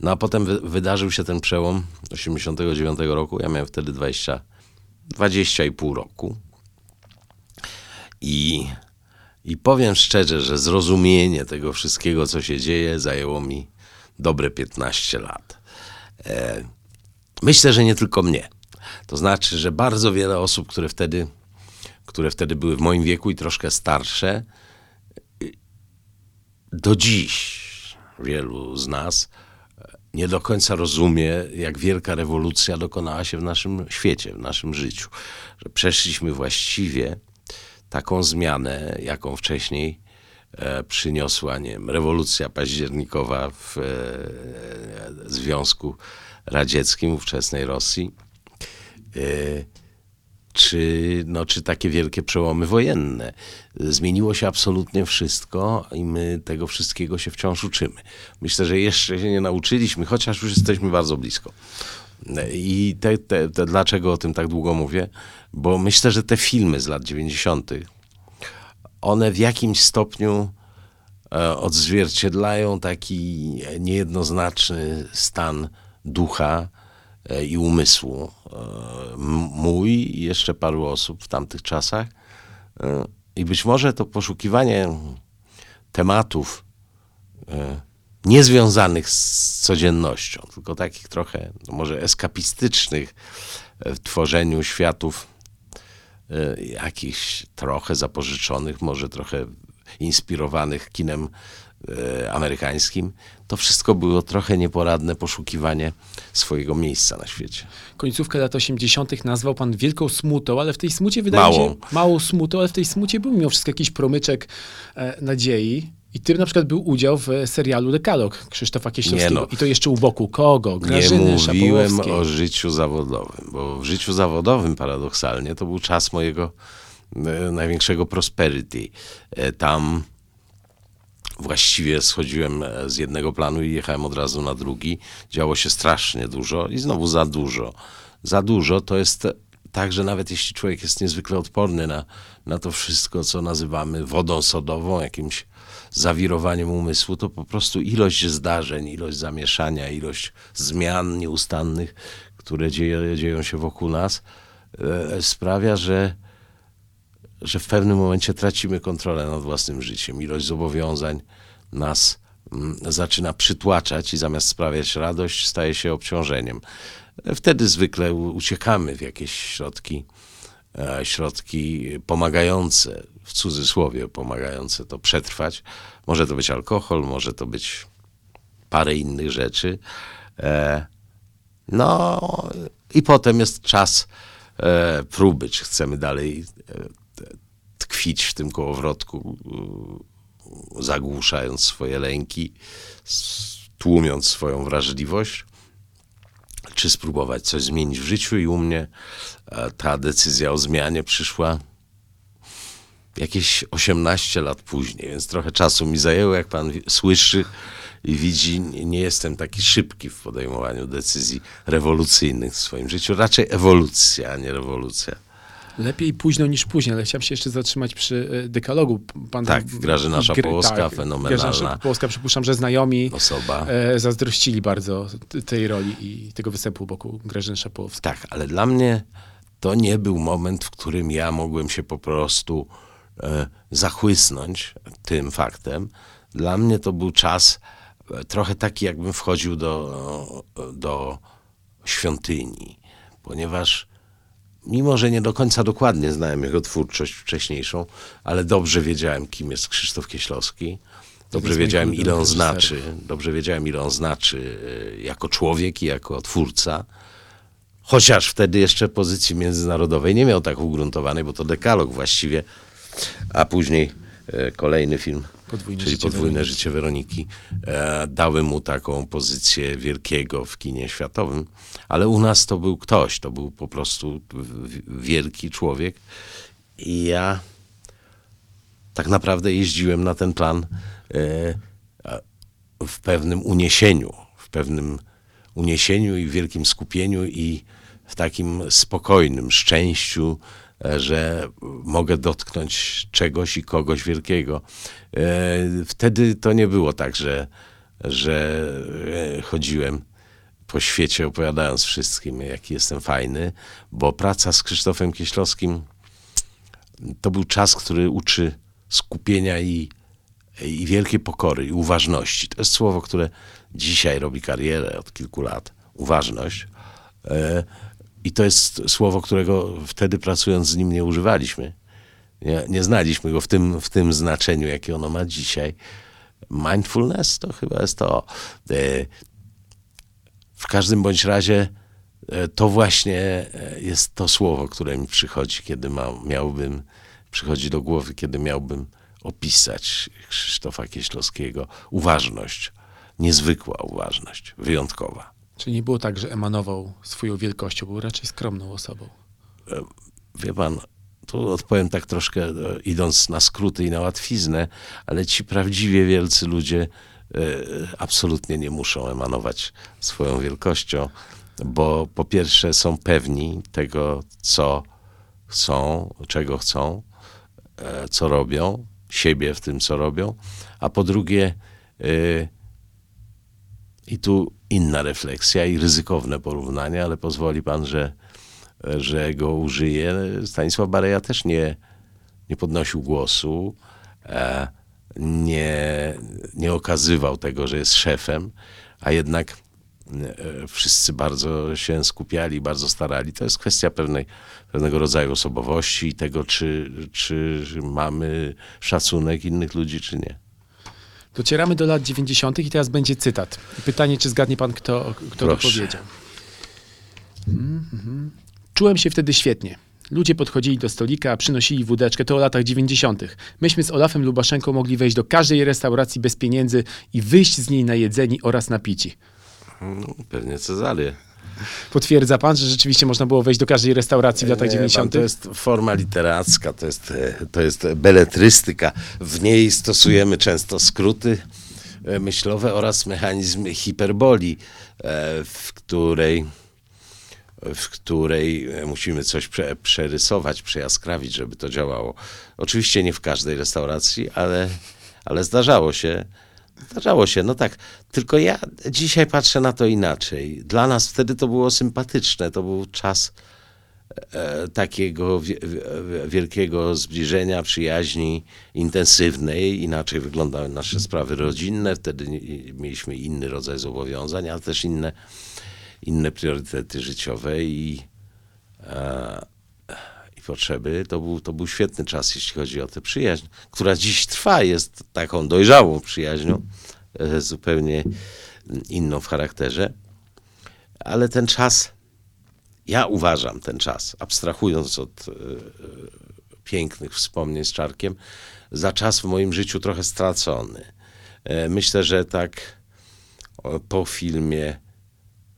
No a potem wy, wydarzył się ten przełom 89 roku. Ja miałem wtedy 20, 20 i pół roku. I, I powiem szczerze, że zrozumienie tego wszystkiego, co się dzieje, zajęło mi dobre 15 lat. E, myślę, że nie tylko mnie. To znaczy, że bardzo wiele osób, które wtedy, które wtedy były w moim wieku i troszkę starsze, do dziś wielu z nas nie do końca rozumie, jak wielka rewolucja dokonała się w naszym świecie, w naszym życiu. Że przeszliśmy właściwie taką zmianę, jaką wcześniej e, przyniosła nie wiem, rewolucja październikowa w e, Związku Radzieckim, ówczesnej Rosji. Czy, no, czy takie wielkie przełomy wojenne. Zmieniło się absolutnie wszystko i my tego wszystkiego się wciąż uczymy. Myślę, że jeszcze się nie nauczyliśmy, chociaż już jesteśmy bardzo blisko. I te, te, te, dlaczego o tym tak długo mówię? Bo myślę, że te filmy z lat 90., one w jakimś stopniu e, odzwierciedlają taki niejednoznaczny stan ducha e, i umysłu. E, mój i jeszcze paru osób w tamtych czasach. E, I być może to poszukiwanie tematów e, niezwiązanych z codziennością, tylko takich trochę no może eskapistycznych w tworzeniu światów jakichś trochę zapożyczonych, może trochę inspirowanych kinem amerykańskim. To wszystko było trochę nieporadne poszukiwanie swojego miejsca na świecie. Końcówkę lat 80. nazwał pan wielką smutą, ale w tej smucie wydaje mi Małą. się małą smutą, ale w tej smucie był mimo wszystko jakiś promyczek e, nadziei. I tym na przykład był udział w serialu Dekalog Krzysztofa Kieślowskiego. No. I to jeszcze u boku kogo? Grażyny nie mówiłem o życiu zawodowym, bo w życiu zawodowym paradoksalnie to był czas mojego e, największego prosperity. E, tam właściwie schodziłem e, z jednego planu i jechałem od razu na drugi. Działo się strasznie dużo i znowu za dużo. Za dużo to jest tak, że nawet jeśli człowiek jest niezwykle odporny na, na to wszystko, co nazywamy wodą sodową, jakimś zawirowaniem umysłu, to po prostu ilość zdarzeń, ilość zamieszania, ilość zmian nieustannych, które dzieje, dzieją się wokół nas, e, sprawia, że że w pewnym momencie tracimy kontrolę nad własnym życiem. Ilość zobowiązań nas mm, zaczyna przytłaczać i zamiast sprawiać radość, staje się obciążeniem. Wtedy zwykle uciekamy w jakieś środki, e, środki pomagające, w cudzysłowie pomagające to przetrwać. Może to być alkohol, może to być parę innych rzeczy. E, no i potem jest czas e, próby, czy chcemy dalej tkwić w tym kołowrotku, e, zagłuszając swoje lęki, tłumiąc swoją wrażliwość, czy spróbować coś zmienić w życiu. I u mnie e, ta decyzja o zmianie przyszła jakieś 18 lat później, więc trochę czasu mi zajęło, jak pan słyszy i widzi, nie jestem taki szybki w podejmowaniu decyzji rewolucyjnych w swoim życiu. Raczej ewolucja, a nie rewolucja. Lepiej późno niż później, ale chciałem się jeszcze zatrzymać przy e, dekalogu. Pan Tak, Grażyna Szapołowska, fenomenalna. Grażyna Szapołowska, przypuszczam, że znajomi Osoba. e, zazdrościli bardzo tej roli i tego występu wokół Grażyny Szapołowskiej. Tak, ale dla mnie to nie był moment, w którym ja mogłem się po prostu e, zachłysnąć tym faktem. Dla mnie to był czas e, trochę taki, jakbym wchodził do, do świątyni, ponieważ mimo, że nie do końca dokładnie znałem jego twórczość wcześniejszą, ale dobrze wiedziałem, kim jest Krzysztof Kieślowski. Dobrze wiedziałem, ile on znaczy. Dobrze wiedziałem, ile on znaczy e, jako człowiek i jako twórca. Chociaż wtedy jeszcze pozycji międzynarodowej nie miał tak ugruntowanej, bo to dekalog właściwie, a później kolejny film, Podwójne czyli życie Podwójne Weroniki. życie Weroniki, e, dały mu taką pozycję wielkiego w kinie światowym, ale u nas to był ktoś, to był po prostu wielki człowiek i ja tak naprawdę jeździłem na ten plan e, w pewnym uniesieniu, w pewnym uniesieniu i wielkim skupieniu i w takim spokojnym szczęściu, e, że mogę dotknąć czegoś i kogoś wielkiego. E, Wtedy to nie było tak, że, że e, chodziłem po świecie opowiadając wszystkim, jaki jestem fajny, bo praca z Krzysztofem Kieślowskim to był czas, który uczy skupienia i, i wielkiej pokory, i uważności. To jest słowo, które dzisiaj robi karierę od kilku lat. Uważność. I to jest słowo, którego wtedy pracując z nim nie używaliśmy. Nie, nie znaliśmy go w tym, w tym znaczeniu, jakie ono ma dzisiaj. Mindfulness to chyba jest to. E, w każdym bądź razie e, to właśnie e, jest to słowo, które mi przychodzi, kiedy ma, miałbym, przychodzi do głowy, kiedy miałbym opisać Krzysztofa Kieślowskiego. Uważność, niezwykła uważność, wyjątkowa. Czyli nie było tak, że emanował swoją wielkością, był raczej skromną osobą. Wie pan, tu odpowiem tak troszkę e, idąc na skróty i na łatwiznę, ale ci prawdziwie wielcy ludzie e, absolutnie nie muszą emanować swoją wielkością, bo po pierwsze są pewni tego, co chcą, czego chcą, e, co robią, siebie w tym, co robią, a po drugie, e, i tu inna refleksja i ryzykowne porównanie, ale pozwoli pan, że, że go użyję. Stanisław Bareja też nie, nie podnosił głosu, e, nie, nie okazywał tego, że jest szefem, a jednak e, wszyscy bardzo się skupiali, bardzo starali. To jest kwestia pewnej, pewnego rodzaju osobowości i tego, czy, czy mamy szacunek innych ludzi, czy nie. Docieramy do lat 90. i teraz będzie cytat. Pytanie, czy zgadnie pan, kto, kto to powiedział. Mhm, mhm. Czułem się wtedy świetnie. Ludzie podchodzili do stolika, przynosili wódeczkę, to o latach 90. Myśmy z Olafem Lubaszenką mogli wejść do każdej restauracji bez pieniędzy i wyjść z niej najedzeni oraz napici. No, pewnie Cezary. Potwierdza pan, że rzeczywiście można było wejść do każdej restauracji w latach Nie, pan, 90. To jest forma literacka, to jest, to jest beletrystyka. W niej stosujemy często skróty e, myślowe oraz mechanizm hiperboli, e, w której, w której e, musimy coś prze, przerysować, przejaskrawić, żeby to działało. Oczywiście nie w każdej restauracji, ale, ale zdarzało się. Zdarzało się, no tak. Tylko ja dzisiaj patrzę na to inaczej. Dla nas wtedy to było sympatyczne. To był czas e, takiego wie, wielkiego zbliżenia, przyjaźni intensywnej. Inaczej wyglądały nasze sprawy rodzinne, wtedy mieliśmy inny rodzaj zobowiązań, ale też inne, inne priorytety życiowe i, e, potrzeby. To był, to był świetny czas, jeśli chodzi o tę przyjaźń, która dziś trwa, jest taką dojrzałą przyjaźnią, e, zupełnie inną w charakterze. Ale ten czas ja uważam ten czas, abstrahując od y, pięknych wspomnień z Czarkiem, za czas w moim życiu trochę stracony. E, myślę, że tak po filmie,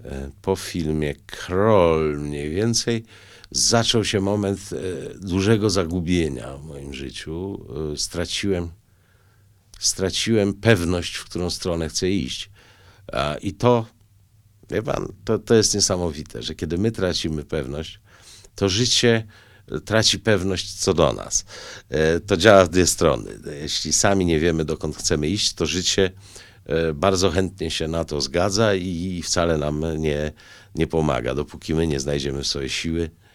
e, po filmie Kroll mniej więcej zaczął się moment e, dużego zagubienia w moim życiu. Straciłem, straciłem pewność, w którą stronę chcę iść. I to Wie pan, to, to jest niesamowite, że kiedy my tracimy pewność, to życie traci pewność co do nas. E, to działa w dwie strony. Jeśli sami nie wiemy, dokąd chcemy iść, to życie e, bardzo chętnie się na to zgadza i wcale nam nie, nie pomaga, dopóki my nie znajdziemy sobie siły E, e,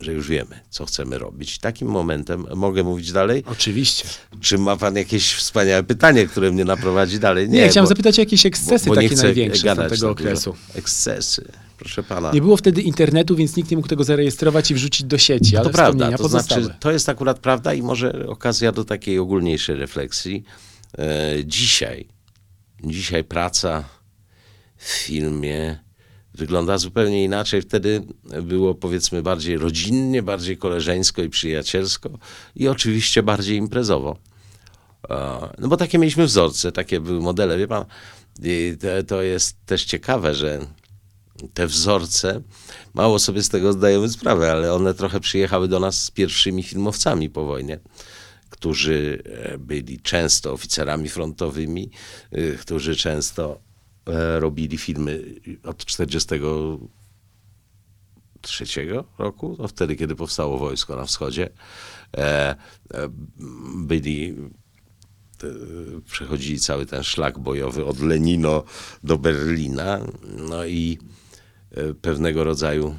że już wiemy, co chcemy robić. Takim momentem, mogę mówić dalej? Oczywiście. Czy ma pan jakieś wspaniałe pytanie, które mnie naprowadzi dalej? Nie, Nie chciałem bo, zapytać o jakieś ekscesy bo, bo takie największe z tego okresu. Ekscesy, proszę pana. Nie było wtedy internetu, więc nikt nie mógł tego zarejestrować i wrzucić do sieci, ale to prawda, to znaczy, to jest akurat prawda i może okazja do takiej ogólniejszej refleksji. E, dzisiaj, dzisiaj praca w filmie wygląda zupełnie inaczej. Wtedy było powiedzmy bardziej rodzinnie, bardziej koleżeńsko i przyjacielsko i oczywiście bardziej imprezowo. No bo takie mieliśmy wzorce, takie były modele. Wie pan, to jest też ciekawe, że te wzorce, mało sobie z tego zdajemy sprawę, ale one trochę przyjechały do nas z pierwszymi filmowcami po wojnie którzy e, byli często oficerami frontowymi, e, którzy często E, robili filmy od 43 roku, no wtedy, kiedy powstało wojsko na wschodzie. E, e, byli przechodzili cały ten szlak bojowy od Lenino do Berlina, no i pewnego rodzaju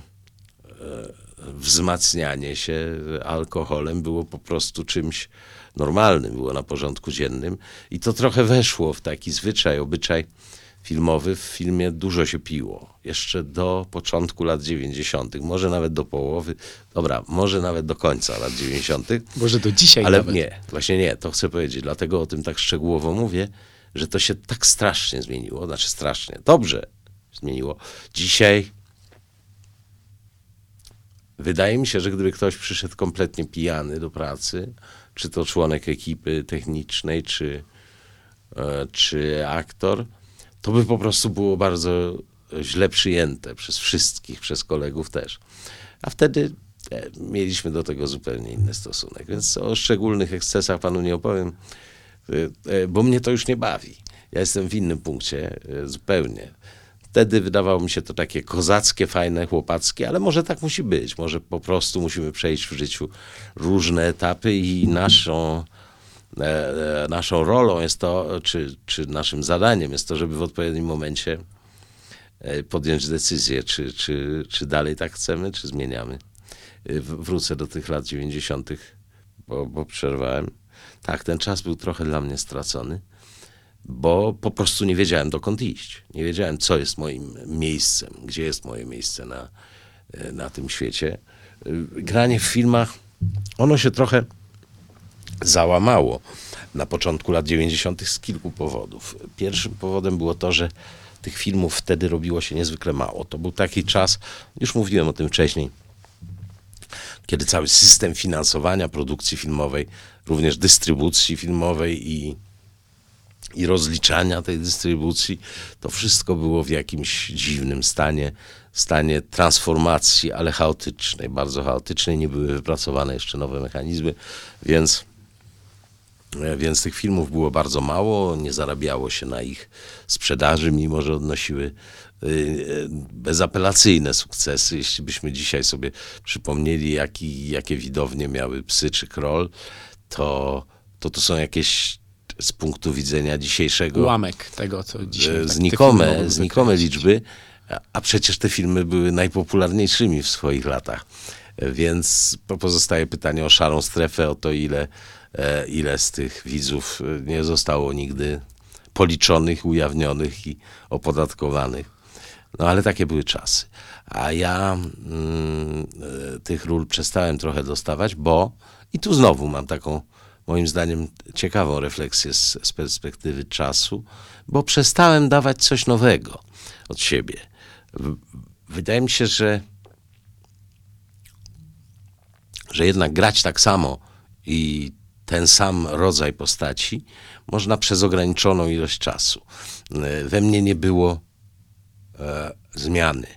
wzmacnianie się alkoholem było po prostu czymś normalnym, było na porządku dziennym i to trochę weszło w taki zwyczaj, obyczaj filmowy w filmie dużo się piło. Jeszcze do początku lat 90., może nawet do połowy, dobra, może nawet do końca lat 90. Może do dzisiaj Ale nawet. nie, właśnie nie, to chcę powiedzieć, dlatego o tym tak szczegółowo mówię, że to się tak strasznie zmieniło, znaczy strasznie, dobrze zmieniło. Dzisiaj wydaje mi się, że gdyby ktoś przyszedł kompletnie pijany do pracy, czy to członek ekipy technicznej, czy, e, czy aktor, to by po prostu było bardzo źle przyjęte przez wszystkich, przez kolegów też. A wtedy e, mieliśmy do tego zupełnie inny stosunek. Więc o szczególnych ekscesach panu nie opowiem, e, e, bo mnie to już nie bawi. Ja jestem w innym punkcie zupełnie. Wtedy wydawało mi się to takie kozackie, fajne, chłopackie, ale może tak musi być. Może po prostu musimy przejść w życiu różne etapy i naszą E, e, naszą rolą jest to, czy, czy naszym zadaniem jest to, żeby w odpowiednim momencie e, podjąć decyzję, czy, czy, czy dalej tak chcemy, czy zmieniamy. Wrócę do tych lat 90., bo, bo przerwałem. Tak, ten czas był trochę dla mnie stracony, bo po prostu nie wiedziałem dokąd iść. Nie wiedziałem, co jest moim miejscem, gdzie jest moje miejsce na, na tym świecie. Granie w filmach, ono się trochę załamało na początku lat 90. z kilku powodów. Pierwszym powodem było to, że tych filmów wtedy robiło się niezwykle mało. To był taki czas, już mówiłem o tym wcześniej, kiedy cały system finansowania produkcji filmowej, również dystrybucji filmowej i, i rozliczania tej dystrybucji, to wszystko było w jakimś dziwnym stanie, stanie transformacji, ale chaotycznej, bardzo chaotycznej. Nie były wypracowane jeszcze nowe mechanizmy, więc więc tych filmów było bardzo mało, nie zarabiało się na ich sprzedaży, mimo że odnosiły e, bezapelacyjne sukcesy. Jeśli byśmy dzisiaj sobie przypomnieli, jaki, jakie widownie miały Psy czy Kroll, to, to to są jakieś z punktu widzenia dzisiejszego... Ułamek tego, co dzisiaj... E, tak, znikome, znikome liczby, A- przecież te filmy były najpopularniejszymi w swoich latach. E, Więc po- pozostaje pytanie o szarą strefę, o to, ile, e, ile z tych widzów e, nie zostało nigdy policzonych, ujawnionych i opodatkowanych. No ale takie były czasy. A ja mm, e, tych ról przestałem trochę dostawać, bo i tu znowu mam taką, moim zdaniem, ciekawą refleksję z, z perspektywy czasu, bo przestałem dawać coś nowego od siebie. Wydaje mi się, że, że jednak grać tak samo i ten sam rodzaj postaci można przez ograniczoną ilość czasu. E, We mnie nie było e, zmiany.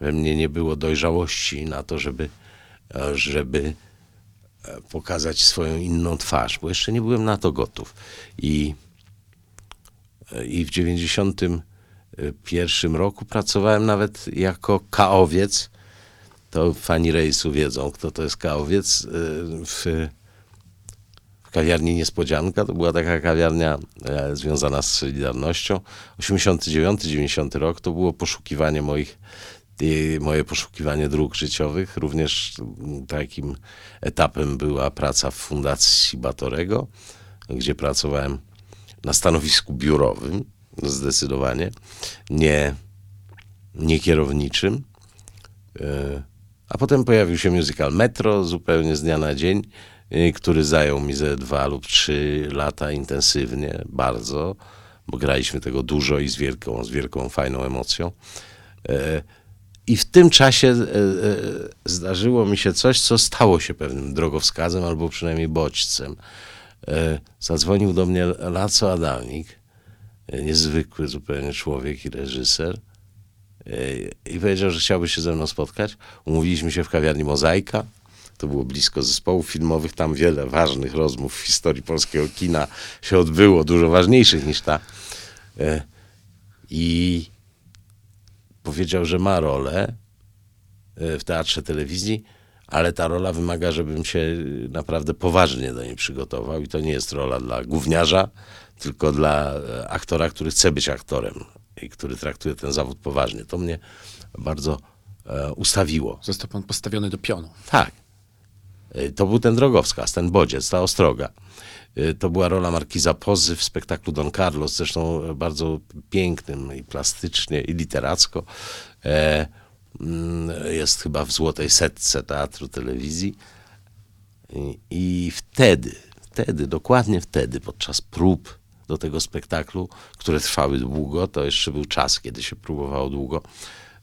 We mnie nie było dojrzałości na to, żeby, e, żeby e, pokazać swoją inną twarz, bo jeszcze nie byłem na to gotów. I, i w 91 roku pracowałem nawet jako kaowiec. To fani rejsu wiedzą, kto to jest kaowiec. w kawiarni Niespodzianka. To była taka kawiarnia e, związana z Solidarnością. 89-90 rok to było poszukiwanie moich, moje poszukiwanie dróg życiowych. Również takim etapem była praca w Fundacji Batorego, gdzie pracowałem na stanowisku biurowym, zdecydowanie, nie, nie kierowniczym. E, A potem pojawił się musical Metro zupełnie z dnia na dzień, który zajął mi ze dwa lub trzy lata intensywnie, bardzo, bo graliśmy tego dużo i z wielką, z wielką fajną emocją. E, I w tym czasie e, e, zdarzyło mi się coś, co stało się pewnym drogowskazem albo przynajmniej bodźcem. Zadzwonił do mnie Laco Adamik, e, niezwykły zupełnie człowiek i reżyser. I powiedział, że chciałby się ze mną spotkać. Umówiliśmy się w kawiarni Mozaika. To było blisko zespołów filmowych. Tam wiele ważnych rozmów w historii polskiego kina się odbyło, dużo ważniejszych niż ta. E, I powiedział, że ma rolę e, w teatrze telewizji, ale ta rola wymaga, żebym się naprawdę poważnie do niej przygotował. I to nie jest rola dla gówniarza, tylko dla e, aktora, który chce być aktorem i który traktuje ten zawód poważnie. To mnie bardzo ustawiło. Został pan postawiony do pionu. Tak. Y, To był ten drogowskaz, ten bodziec, ta ostroga. Y, To była rola Markiza Pozy w spektaklu Don Carlos, zresztą bardzo pięknym i plastycznie, i literacko. E, mm, Jest chyba w złotej setce teatru, telewizji. I, wtedy, wtedy, dokładnie wtedy, podczas prób do tego spektaklu, które trwały długo, to jeszcze był czas, kiedy się próbowało długo,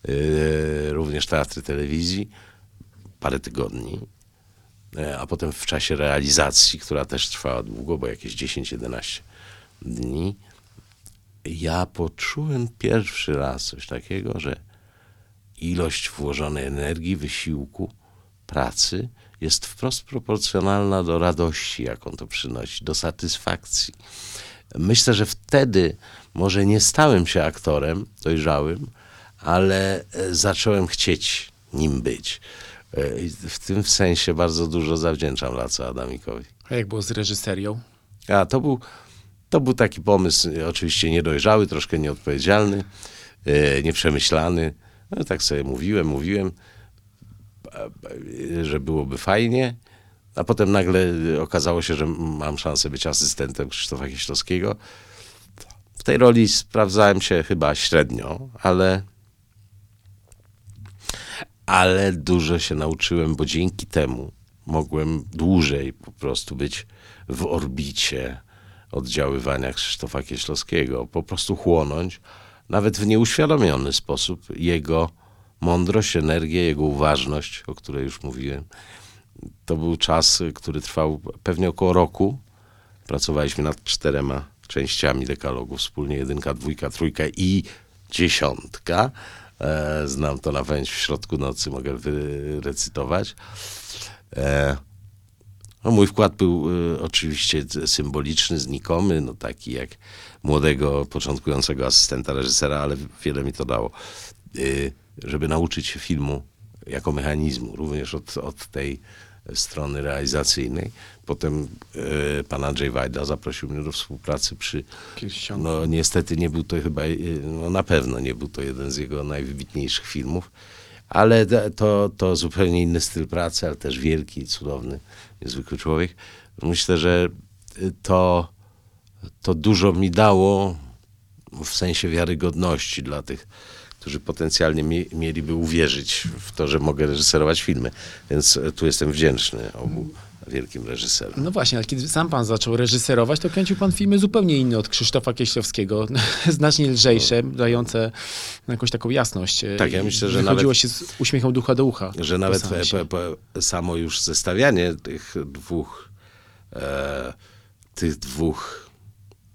yy, również teatry telewizji, parę tygodni, a potem w czasie realizacji, która też trwała długo, bo jakieś 10-11 dni, ja poczułem pierwszy raz coś takiego, że ilość włożonej energii, wysiłku, pracy jest wprost proporcjonalna do radości, jaką to przynosi, do satysfakcji. Myślę, że wtedy może nie stałem się aktorem dojrzałym, ale e, zacząłem chcieć nim być. E, i W tym sensie bardzo dużo zawdzięczam Laco Adamikowi. A jak było z reżyserią? A to był, to był taki pomysł, e, oczywiście niedojrzały, troszkę nieodpowiedzialny, e, nieprzemyślany. No, tak sobie mówiłem, mówiłem, że byłoby fajnie. A potem nagle okazało się, że mam szansę być asystentem Krzysztofa Kieślowskiego. W tej roli sprawdzałem się chyba średnio, ale, ale dużo się nauczyłem, bo dzięki temu mogłem dłużej po prostu być w orbicie oddziaływania Krzysztofa Kieślowskiego, po prostu chłonąć, nawet w nieuświadomiony sposób, jego mądrość, energię, jego uważność, o której już mówiłem. To był czas, który trwał pewnie około roku. Pracowaliśmy nad czterema częściami dekalogu wspólnie, jedynka, dwójka, trójka i dziesiątka. E, znam to na pamięć w środku nocy, mogę wyrecytować. E, no, mój wkład był e, oczywiście symboliczny, znikomy, no, taki jak młodego, początkującego asystenta reżysera, ale wiele mi to dało. Żeby nauczyć się filmu jako mechanizmu, również od, od tej strony realizacyjnej. Potem e, pan Andrzej Wajda zaprosił mnie do współpracy przy no niestety nie był to chyba, y, no na pewno nie był to jeden z jego najwybitniejszych filmów, ale to, to zupełnie inny styl pracy, ale też wielki, cudowny, niezwykły człowiek. Myślę, że y, to, to dużo mi dało w sensie wiarygodności dla tych, którzy potencjalnie mi, mieliby uwierzyć w to, że mogę reżyserować filmy. Więc e, tu jestem wdzięczny obu wielkim reżyserom. No właśnie, ale kiedy sam pan zaczął reżyserować, to kręcił pan filmy zupełnie inne od Krzysztofa Kieślowskiego, znacznie lżejsze, dające jakąś taką jasność. Tak, ja myślę, że nawet- się z uśmiechem ducha do ucha. że nawet po, po, samo już zestawianie tych dwóch e, tych dwóch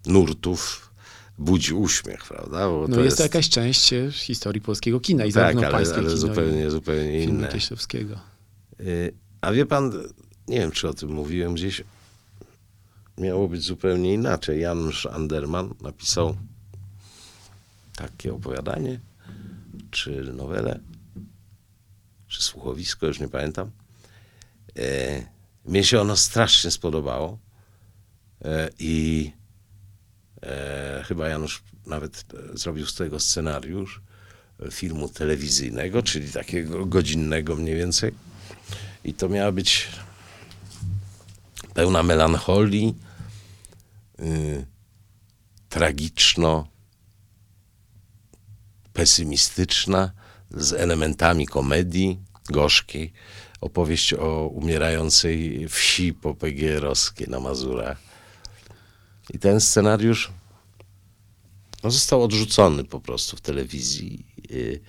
nurtów budzi uśmiech, prawda? Bo No jest to jakaś część e, historii polskiego kina i tak, zarówno ale, pańskie ale kino zupełnie, zupełnie inne. Kieślowskiego. Y, A wie pan, nie wiem, czy o tym mówiłem gdzieś, miało być zupełnie inaczej. Janusz Anderman napisał takie opowiadanie, czy nowelę, czy słuchowisko, już nie pamiętam. E, mnie się ono strasznie spodobało e, i e, chyba Janusz nawet e, zrobił z tego scenariusz e, filmu telewizyjnego, czyli takiego godzinnego mniej więcej. I to miała być pełna melancholii, y, tragiczno, pesymistyczna, z elementami komedii gorzkiej. Opowieść o umierającej wsi popegierowskiej na Mazurach. I ten scenariusz no, został odrzucony po prostu w telewizji. Y,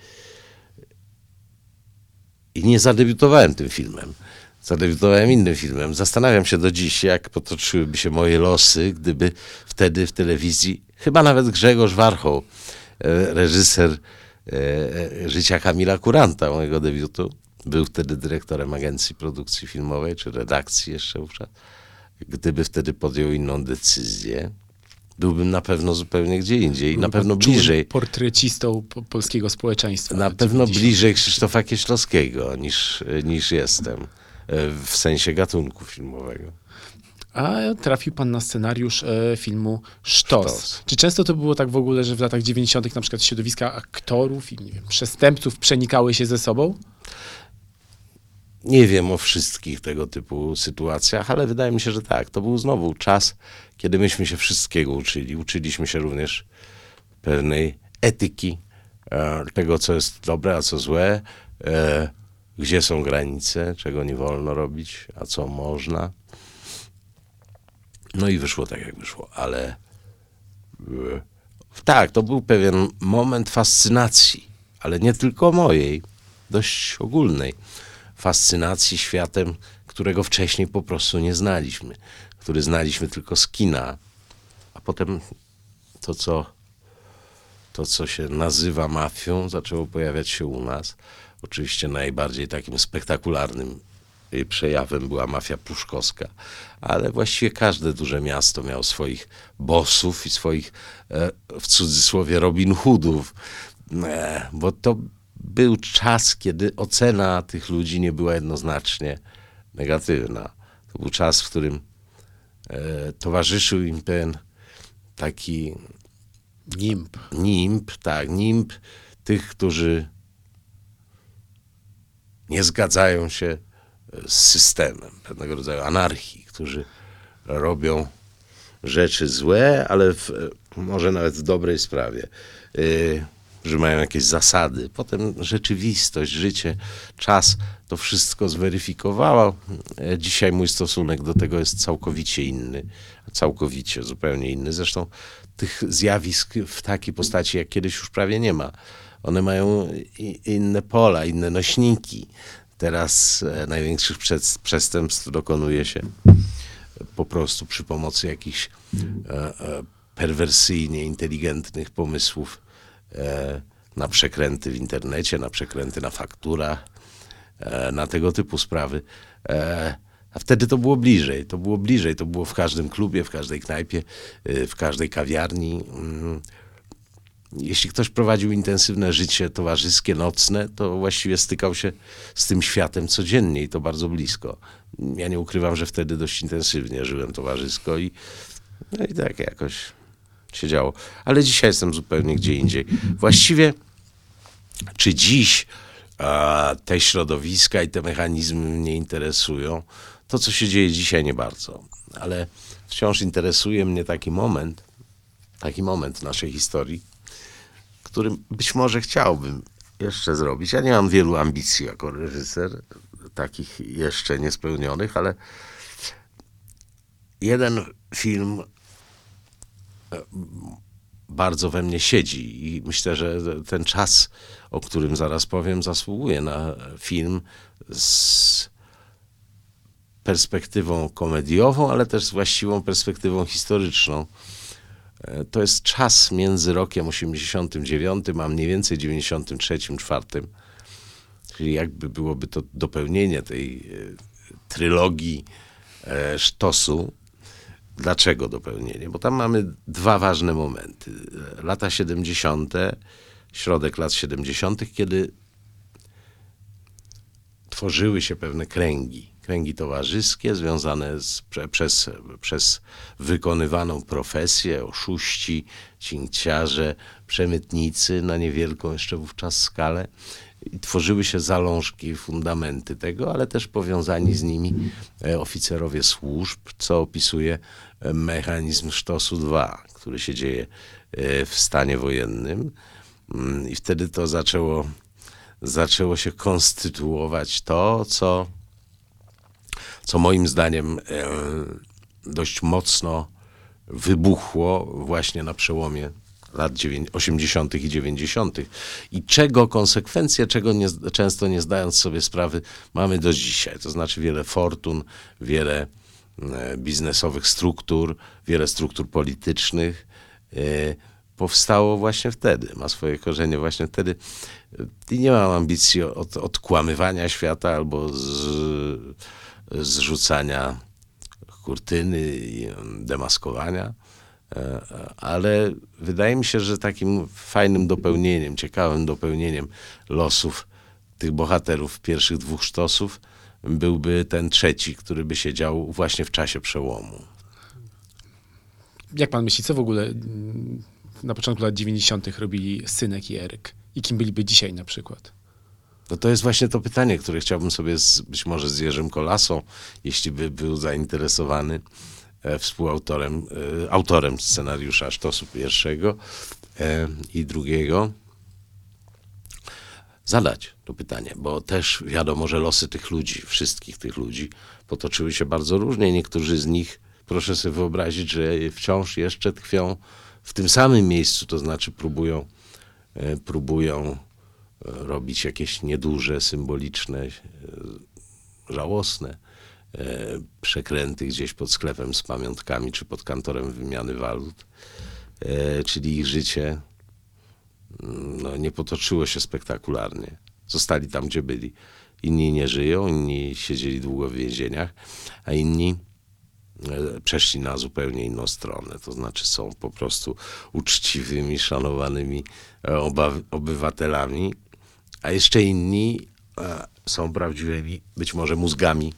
i nie zadebiutowałem tym filmem. Zadebiutowałem innym filmem. Zastanawiam się do dziś, jak potoczyłyby się moje losy, gdyby wtedy w telewizji, chyba nawet Grzegorz Warchoł, e, reżyser e, e, życia Kamila Kuranta, mojego debiutu, był wtedy dyrektorem agencji produkcji filmowej, czy redakcji jeszcze wówczas. Gdyby wtedy podjął inną decyzję, byłbym na pewno zupełnie gdzie indziej na Był pan pewno bliżej. portrecistą po- polskiego społeczeństwa. Na pewno 90. bliżej Krzysztofa Kieślowskiego niż, niż jestem e, w sensie gatunku filmowego. A trafił pan na scenariusz e, filmu Sztos. Sztos. Czy często to było tak w ogóle, że w latach 90. na przykład środowiska aktorów i nie wiem, przestępców przenikały się ze sobą? Nie wiem o wszystkich tego typu sytuacjach, ale wydaje mi się, że tak. To był znowu czas, kiedy myśmy się wszystkiego uczyli. Uczyliśmy się również pewnej etyki, e, tego, co jest dobre, a co złe, e, gdzie są granice, czego nie wolno robić, a co można. No i wyszło tak, jak wyszło, ale e, tak, to był pewien moment fascynacji, ale nie tylko mojej, dość ogólnej fascynacji światem, którego wcześniej po prostu nie znaliśmy, który znaliśmy tylko z kina, a potem to, co, to, co się nazywa mafią, zaczęło pojawiać się u nas. Oczywiście najbardziej takim spektakularnym y, przejawem była mafia pruszkowska, ale właściwie każde duże miasto miało swoich bossów i swoich, e, w cudzysłowie, Robin Hoodów, e, bo to był czas, kiedy ocena tych ludzi nie była jednoznacznie negatywna. To był czas, w którym e, towarzyszył im ten taki Nimb. nimb, tak, nimb tych, którzy nie zgadzają się e, z systemem, pewnego rodzaju anarchii, którzy robią rzeczy złe, ale w, e, może nawet w dobrej sprawie, yy, że mają jakieś zasady. Potem rzeczywistość, życie, czas to wszystko zweryfikowało. E, Dzisiaj mój stosunek do tego jest całkowicie inny, całkowicie zupełnie inny. Zresztą tych zjawisk w takiej postaci jak kiedyś już prawie nie ma. One mają inne pola, inne nośniki. Teraz e, największych przestępstw dokonuje się po prostu przy pomocy jakichś e, perwersyjnie inteligentnych pomysłów na przekręty w internecie, na przekręty na fakturach, e, na tego typu sprawy. E, a wtedy to było bliżej, to było bliżej, to było w każdym klubie, w każdej knajpie, e, w każdej kawiarni. Mm. jeśli ktoś prowadził intensywne życie towarzyskie, nocne, to właściwie stykał się z tym światem codziennie i to bardzo blisko. Ja nie ukrywam, że wtedy dość intensywnie żyłem towarzysko i, no i tak jakoś się działo. Ale dzisiaj jestem zupełnie gdzie indziej. Właściwie, czy dziś a, te środowiska i te mechanizmy mnie interesują? To, co się dzieje dzisiaj, nie bardzo. Ale wciąż interesuje mnie taki moment, taki moment naszej historii, którym być może chciałbym jeszcze zrobić. Ja nie mam wielu ambicji jako reżyser, takich jeszcze niespełnionych, ale jeden film bardzo we mnie siedzi i myślę, że ten czas, o którym zaraz powiem, zasługuje na film z perspektywą komediową, ale też z właściwą perspektywą historyczną. E, To jest czas między rokiem 89 a mniej więcej 93-4. Czyli jakby byłoby to dopełnienie tej e, trylogii e, Sztosu. Dlaczego dopełnienie? Bo tam mamy dwa ważne momenty. Lata 70., środek lat 70., kiedy tworzyły się pewne kręgi, kręgi towarzyskie związane z, prze, przez, przez wykonywaną profesję, oszuści, cinkciarze, przemytnicy na niewielką jeszcze wówczas skalę. I tworzyły się zalążki, fundamenty tego, ale też powiązani z nimi e, oficerowie służb, co opisuje mechanizm Sztosu II, który się dzieje e, w stanie wojennym. Mm, I wtedy to zaczęło, zaczęło się konstytuować to, co co moim zdaniem e, dość mocno wybuchło właśnie na przełomie lat 80. i 90. I czego konsekwencje, czego nie, często nie zdając sobie sprawy, mamy do dzisiaj. To znaczy wiele fortun, wiele biznesowych struktur, wiele struktur politycznych e, powstało właśnie wtedy, ma swoje korzenie właśnie wtedy. I nie mam ambicji od, odkłamywania świata albo z, zrzucania kurtyny i demaskowania, e, ale wydaje mi się, że takim fajnym dopełnieniem, ciekawym dopełnieniem losów tych bohaterów pierwszych dwóch sztosów byłby ten trzeci, który by się dział właśnie w czasie przełomu. Jak pan myśli, co w ogóle mm, na początku lat 90. robili Synek i Eryk? I kim byliby dzisiaj na przykład? No to jest właśnie to pytanie, które chciałbym sobie z, być może z Jerzym Kolasą, jeśli by był zainteresowany, e, współautorem, e, autorem scenariusza Sztosu pierwszego e, i drugiego, zadać to pytanie, bo też wiadomo, że losy tych ludzi, wszystkich tych ludzi potoczyły się bardzo różnie. Niektórzy z nich, proszę sobie wyobrazić, że wciąż jeszcze tkwią w tym samym miejscu, to znaczy próbują, e, próbują e, robić jakieś nieduże, symboliczne, e, żałosne przekręty gdzieś pod sklepem z pamiątkami czy pod kantorem wymiany walut. Czyli ich życie mm, no, nie potoczyło się spektakularnie. Zostali tam, gdzie byli. Inni nie żyją, inni siedzieli długo w więzieniach, a inni e, przeszli na zupełnie inną stronę. To znaczy są po prostu uczciwymi, szanowanymi e, obywatelami, a jeszcze inni e, są prawdziwymi, być może mózgami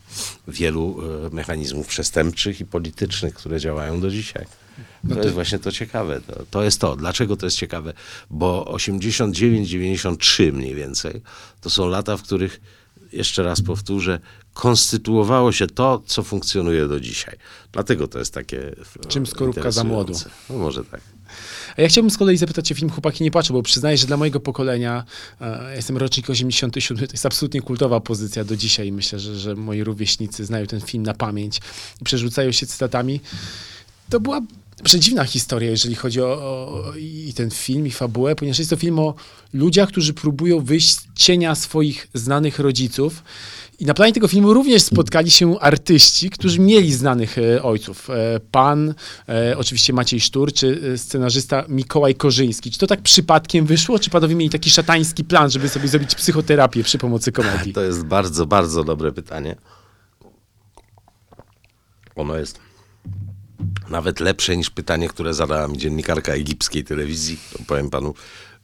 wielu e, mechanizmów przestępczych i politycznych, które działają do dzisiaj. To jest właśnie to ciekawe. To, to jest to. Dlaczego to jest ciekawe? Bo 89-93 mniej więcej to są lata, w których, jeszcze raz powtórzę, konstytuowało się to, co funkcjonuje do dzisiaj. Dlatego to jest takie. e, Czym skorupka za młodu. No może tak. A ja chciałbym z kolei zapytać się film Chłopaki nie płaczą, bo przyznaję, że dla mojego pokolenia, e, ja jestem rocznik 87, to jest absolutnie kultowa pozycja do dzisiaj. Myślę, że, że moi rówieśnicy znają ten film na pamięć i przerzucają się cytatami. To była przedziwna historia, jeżeli chodzi o, o i ten film, i fabułę, ponieważ jest to film o ludziach, którzy próbują wyjść z cienia swoich znanych rodziców. I na planie tego filmu również spotkali się artyści, którzy mieli znanych e, ojców. E, pan, e, oczywiście Maciej Sztur, czy scenarzysta Mikołaj Korzyński. Czy to tak przypadkiem wyszło, czy panowie mieli taki szatański plan, żeby sobie zrobić psychoterapię przy pomocy komedii? To jest bardzo, bardzo dobre pytanie. Ono jest Nawet lepsze niż pytanie, które zadała mi dziennikarka egipskiej telewizji, powiem panu,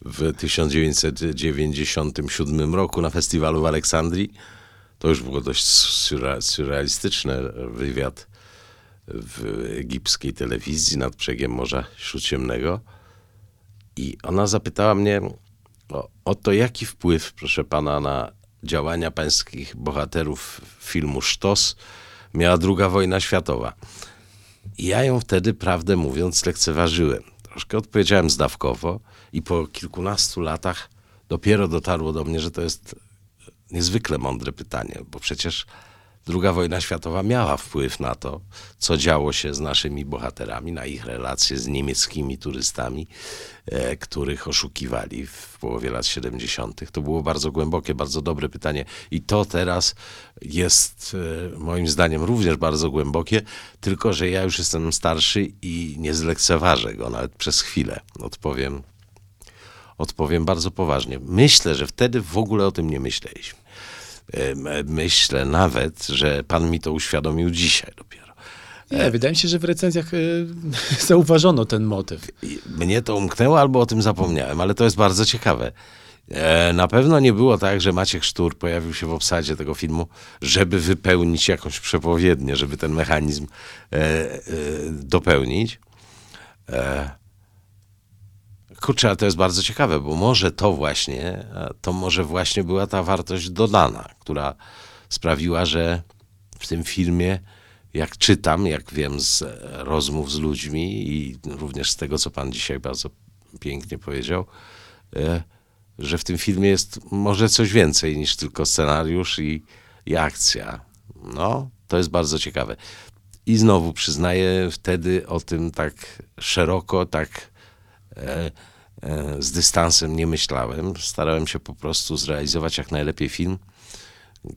w 1997 roku na festiwalu w Aleksandrii. To już było dość surrealistyczne wywiad w egipskiej telewizji nad brzegiem Morza Śródziemnego. I ona zapytała mnie o, o to, jaki wpływ, proszę pana, na działania pańskich bohaterów filmu Sztos miała II wojna światowa. I ja ją wtedy, prawdę mówiąc, lekceważyłem. Troszkę odpowiedziałem zdawkowo i po kilkunastu latach dopiero dotarło do mnie, że to jest niezwykle mądre pytanie, bo przecież II wojna światowa miała wpływ na to, co działo się z naszymi bohaterami, na ich relacje z niemieckimi turystami, e, których oszukiwali w połowie lat 70. To było bardzo głębokie, bardzo dobre pytanie i to teraz jest e, moim zdaniem również bardzo głębokie, tylko że ja już jestem starszy i nie zlekceważę go nawet przez chwilę. Odpowiem odpowiem bardzo poważnie. Myślę, że wtedy w ogóle o tym nie myśleliśmy. Myślę nawet, że pan mi to uświadomił dzisiaj dopiero. Nie, wydaje mi się, że w recenzjach y, zauważono ten motyw. Mnie to umknęło albo o tym zapomniałem, ale to jest bardzo ciekawe. E, Na pewno nie było tak, że Maciek Sztur pojawił się w obsadzie tego filmu, żeby wypełnić jakąś przepowiednię, żeby ten mechanizm e, e, dopełnić. Kurczę, ale to jest bardzo ciekawe, bo może to właśnie, to może właśnie była ta wartość dodana, która sprawiła, że w tym filmie, jak czytam, jak wiem z e, rozmów z ludźmi i również z tego, co pan dzisiaj bardzo pięknie powiedział, e, że w tym filmie jest może coś więcej niż tylko scenariusz i, i akcja. No, to jest bardzo ciekawe. I znowu przyznaję, wtedy o tym tak szeroko, tak e, z dystansem nie myślałem. Starałem się po prostu zrealizować jak najlepiej film,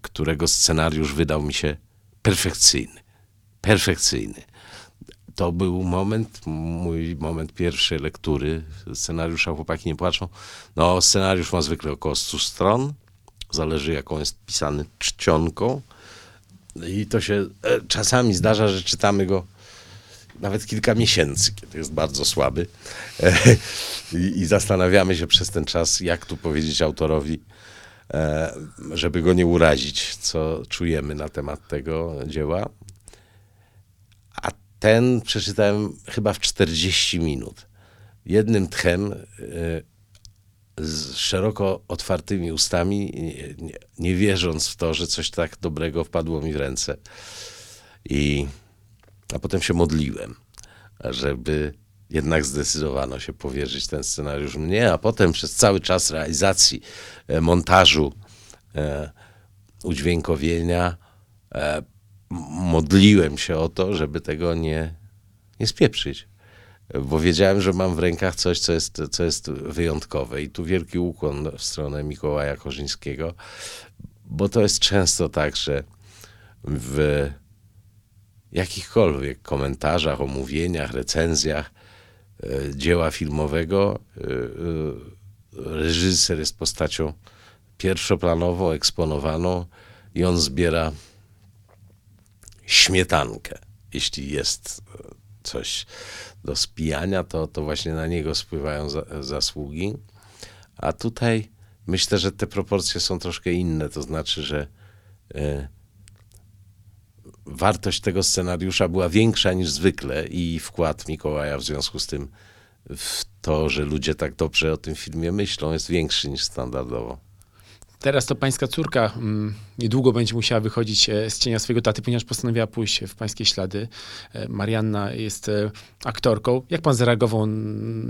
którego scenariusz wydał mi się perfekcyjny. Perfekcyjny. To był moment, mój moment pierwszej lektury scenariusza Chłopaki nie płaczą. No, scenariusz ma zwykle około 100 stron. Zależy, jaką jest pisany czcionką. I to się e, czasami zdarza, że czytamy go nawet kilka miesięcy, kiedy jest bardzo słaby. E, I, I zastanawiamy się przez ten czas, jak tu powiedzieć autorowi, e, żeby go nie urazić, co czujemy na temat tego dzieła. A ten przeczytałem chyba w 40 minut. Jednym tchem, e, z szeroko otwartymi ustami, nie, nie, nie wierząc w to, że coś tak dobrego wpadło mi w ręce. I a potem się modliłem, żeby jednak zdecydowano się powierzyć ten scenariusz mnie, a potem przez cały czas realizacji, e, montażu, e, udźwiękowienia e, modliłem się o to, żeby tego nie, nie spieprzyć. Bo wiedziałem, że mam w rękach coś, co jest, co jest wyjątkowe. I tu wielki ukłon w stronę Mikołaja Korzyńskiego, bo to jest często tak, że w jakichkolwiek komentarzach, omówieniach, recenzjach e, dzieła filmowego e, e, reżyser jest postacią pierwszoplanową, eksponowaną i on zbiera śmietankę. Jeśli jest coś do spijania, to, to właśnie na niego spływają za, zasługi. A tutaj myślę, że te proporcje są troszkę inne. To znaczy, że e, wartość tego scenariusza była większa niż zwykle i wkład Mikołaja w związku z tym w to, że ludzie tak dobrze o tym filmie myślą, jest większy niż standardowo. Teraz to pańska córka mm, niedługo będzie musiała wychodzić e, z cienia swojego taty, ponieważ postanowiła pójść w pańskie ślady. E, Marianna jest e, aktorką. Jak pan zareagował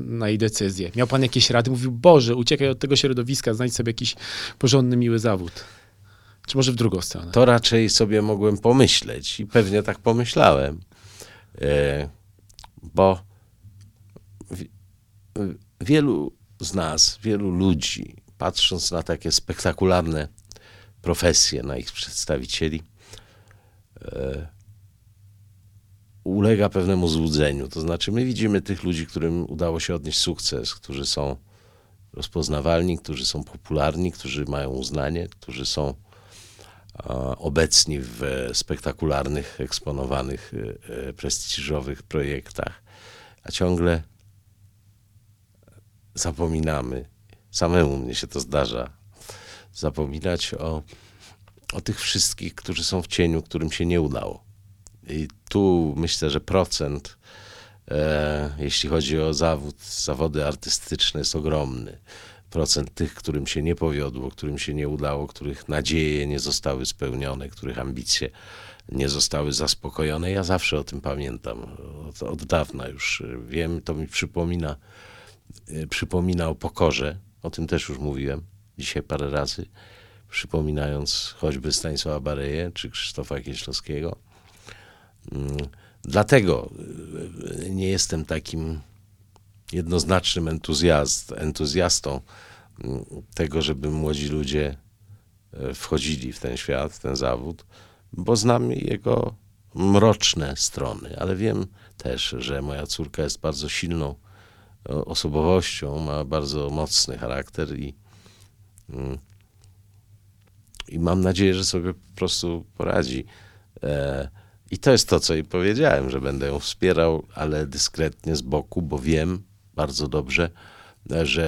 na jej decyzję? Miał pan jakieś rady? Mówił, Boże, uciekaj od tego środowiska, znajdź sobie jakiś porządny, miły zawód. Czy może w drugą stronę? To raczej sobie mogłem pomyśleć i pewnie tak pomyślałem, e, bo wi- wielu z nas, wielu ludzi, patrząc na takie spektakularne profesje, na ich przedstawicieli, e, ulega pewnemu złudzeniu. To znaczy, my widzimy tych ludzi, którym udało się odnieść sukces, którzy są rozpoznawalni, którzy są popularni, którzy mają uznanie, którzy są obecni w spektakularnych, eksponowanych, e, prestiżowych projektach, a ciągle zapominamy, samemu mnie się to zdarza, zapominać o, o tych wszystkich, którzy są w cieniu, którym się nie udało. I tu myślę, że procent, e, jeśli chodzi o zawód, zawody artystyczne, jest ogromny. Procent tych, którym się nie powiodło, którym się nie udało, których nadzieje nie zostały spełnione, których ambicje nie zostały zaspokojone. Ja zawsze o tym pamiętam. Od, od dawna już wiem, to mi przypomina, e, przypomina o pokorze. O tym też już mówiłem dzisiaj parę razy, przypominając choćby Stanisława Bareję czy Krzysztofa Kieślowskiego. Mm, dlatego e, nie jestem takim jednoznacznym entuzjast, entuzjastą mm, tego, żeby młodzi ludzie e, wchodzili w ten świat, w ten zawód, bo znam jego mroczne strony, ale wiem też, że moja córka jest bardzo silną e, osobowością, ma bardzo mocny charakter i, mm, i mam nadzieję, że sobie po prostu poradzi. I to jest to, co jej powiedziałem, że będę ją wspierał, ale dyskretnie z boku, bo wiem bardzo dobrze, że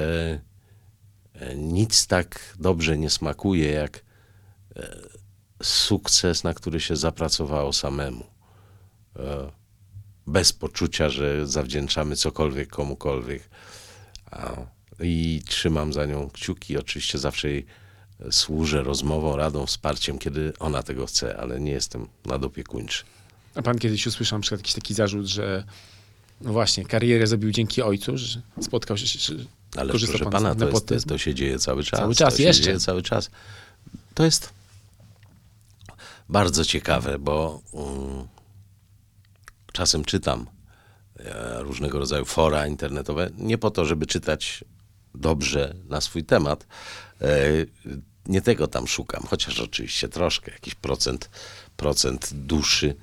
e, nic tak dobrze nie smakuje jak e, sukces, na który się zapracowało samemu. E, bez poczucia, że zawdzięczamy cokolwiek komukolwiek. I trzymam za nią kciuki. Oczywiście zawsze jej służę rozmową, radą, wsparciem, kiedy ona tego chce, ale nie jestem nadopiekuńczy. A pan kiedyś usłyszał na przykład jakiś taki zarzut, że no właśnie, karierę zrobił dzięki ojcu, że spotkał się, że Ale proszę pan pana, to, jest, to się dzieje cały czas. Cały czas, to jeszcze. się dzieje cały czas. To jest bardzo ciekawe, bo um, czasem czytam e, różnego rodzaju fora internetowe, nie po to, żeby czytać dobrze na swój temat. E, nie tego tam szukam, chociaż oczywiście troszkę, jakiś procent, procent duszy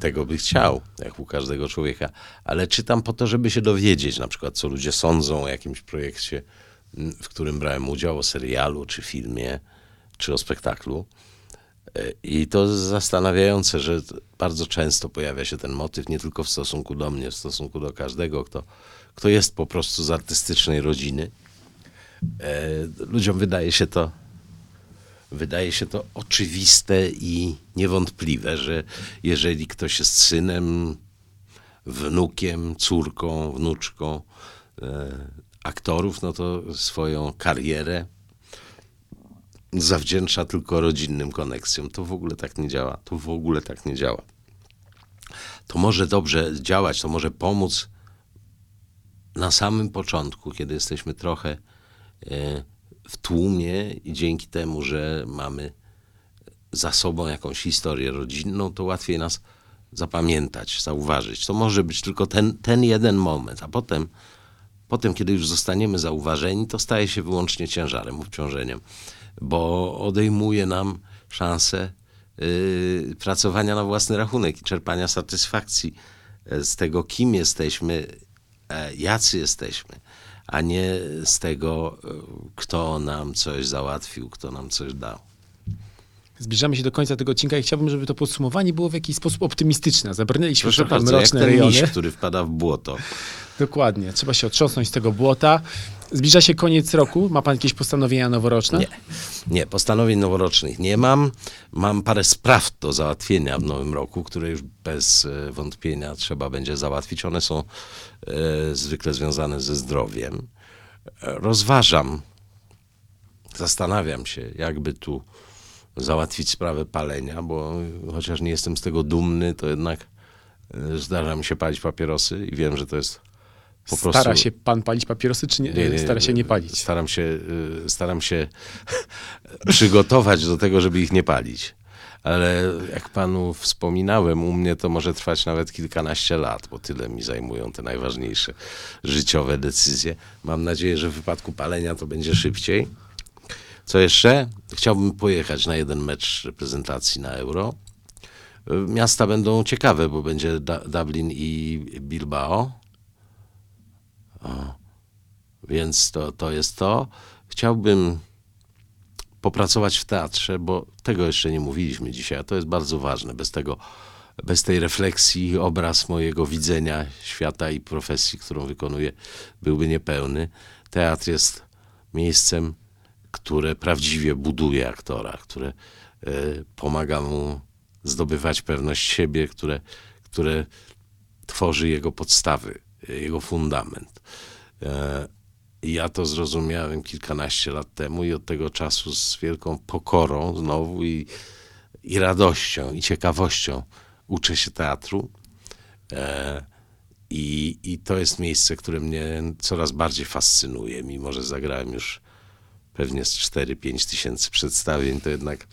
tego by chciał, jak u każdego człowieka, ale czytam po to, żeby się dowiedzieć, na przykład, co ludzie sądzą o jakimś projekcie, w którym brałem udział, o serialu, czy filmie, czy o spektaklu. E, I to zastanawiające, że bardzo często pojawia się ten motyw, nie tylko w stosunku do mnie, w stosunku do każdego, kto, kto jest po prostu z artystycznej rodziny. E, ludziom wydaje się to wydaje się to oczywiste i niewątpliwe, że jeżeli ktoś jest synem, wnukiem, córką, wnuczką e, aktorów, no to swoją karierę zawdzięcza tylko rodzinnym koneksjom. To w ogóle tak nie działa. To w ogóle tak nie działa. To może dobrze działać, to może pomóc na samym początku, kiedy jesteśmy trochę e, w tłumie i dzięki temu, że mamy za sobą jakąś historię rodzinną, to łatwiej nas zapamiętać, zauważyć. To może być tylko ten, ten jeden moment, a potem, potem, kiedy już zostaniemy zauważeni, to staje się wyłącznie ciężarem, obciążeniem, bo odejmuje nam szansę yy, pracowania na własny rachunek i czerpania satysfakcji e, z tego, kim jesteśmy, e, jacy jesteśmy a nie z tego, e, kto nam coś załatwił, kto nam coś dał. Zbliżamy się do końca tego odcinka i chciałbym, żeby to podsumowanie było w jakiś sposób optymistyczne. Zabrnęliśmy Proszę bardzo, mroczne jak ten rejony. miś, który wpada w błoto. Dokładnie. Trzeba się otrząsnąć z tego błota. Zbliża się koniec roku. Ma pan jakieś postanowienia noworoczne? Nie. Nie, postanowień noworocznych nie mam. Mam parę spraw do załatwienia w nowym roku, które już bez e, wątpienia trzeba będzie załatwić. One są e, zwykle związane ze zdrowiem. E, rozważam, zastanawiam się, jakby tu załatwić sprawę palenia, bo chociaż nie jestem z tego dumny, to jednak e, zdarza mi się palić papierosy i wiem, że to jest po Stara prostu... się pan palić papierosy, czy nie, stara się nie palić? Staram się, y, staram się przygotować do tego, żeby ich nie palić. Ale jak panu wspominałem, u mnie to może trwać nawet kilkanaście lat, bo tyle mi zajmują te najważniejsze życiowe decyzje. Mam nadzieję, że w wypadku palenia to będzie szybciej. Co jeszcze? Chciałbym pojechać na jeden mecz reprezentacji na Euro. Y, Miasta będą ciekawe, bo będzie Dublin i Bilbao. O, więc to, to jest to. Chciałbym popracować w teatrze, bo tego jeszcze nie mówiliśmy dzisiaj, a to jest bardzo ważne. Bez tego, bez tej refleksji obraz mojego widzenia świata i profesji, którą wykonuję, byłby niepełny. Teatr jest miejscem, które prawdziwie buduje aktora, które e, pomaga mu zdobywać pewność siebie, które, które tworzy jego podstawy, jego fundament. E, ja to zrozumiałem kilkanaście lat temu i od tego czasu z wielką pokorą znowu i, i radością i ciekawością uczę się teatru. E, i, I to jest miejsce, które mnie coraz bardziej fascynuje. Mimo, że zagrałem już pewnie z 4-5 tysięcy przedstawień, to jednak,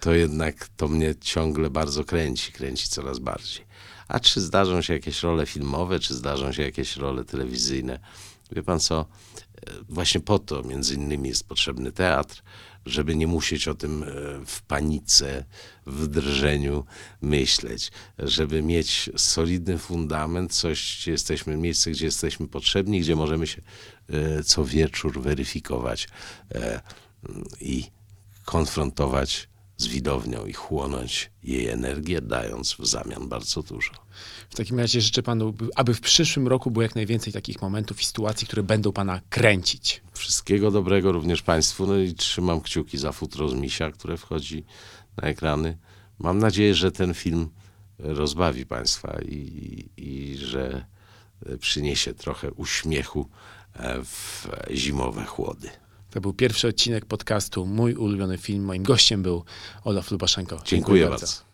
to jednak to mnie ciągle bardzo kręci, kręci coraz bardziej. A czy zdarzą się jakieś role filmowe, czy zdarzą się jakieś role telewizyjne? Wie pan co? Właśnie po to między innymi jest potrzebny teatr, żeby nie musieć o tym e, w panice, w drżeniu myśleć, żeby mieć solidny fundament, coś, gdzie jesteśmy, miejsce, gdzie jesteśmy potrzebni, gdzie możemy się e, co wieczór weryfikować e, i konfrontować z widownią i chłonąć jej energię, dając w zamian bardzo dużo. W takim razie życzę panu, aby w przyszłym roku było jak najwięcej takich momentów i sytuacji, które będą pana kręcić. Wszystkiego dobrego również państwu, no i trzymam kciuki za futro z misia, które wchodzi na ekrany. Mam nadzieję, że ten film rozbawi państwa i, i że przyniesie trochę uśmiechu e, w zimowe chłody. To był pierwszy odcinek podcastu Mój ulubiony film. Moim gościem był Olaf Lubaszenko. Dziękuję, Dziękuję bardzo. bardzo.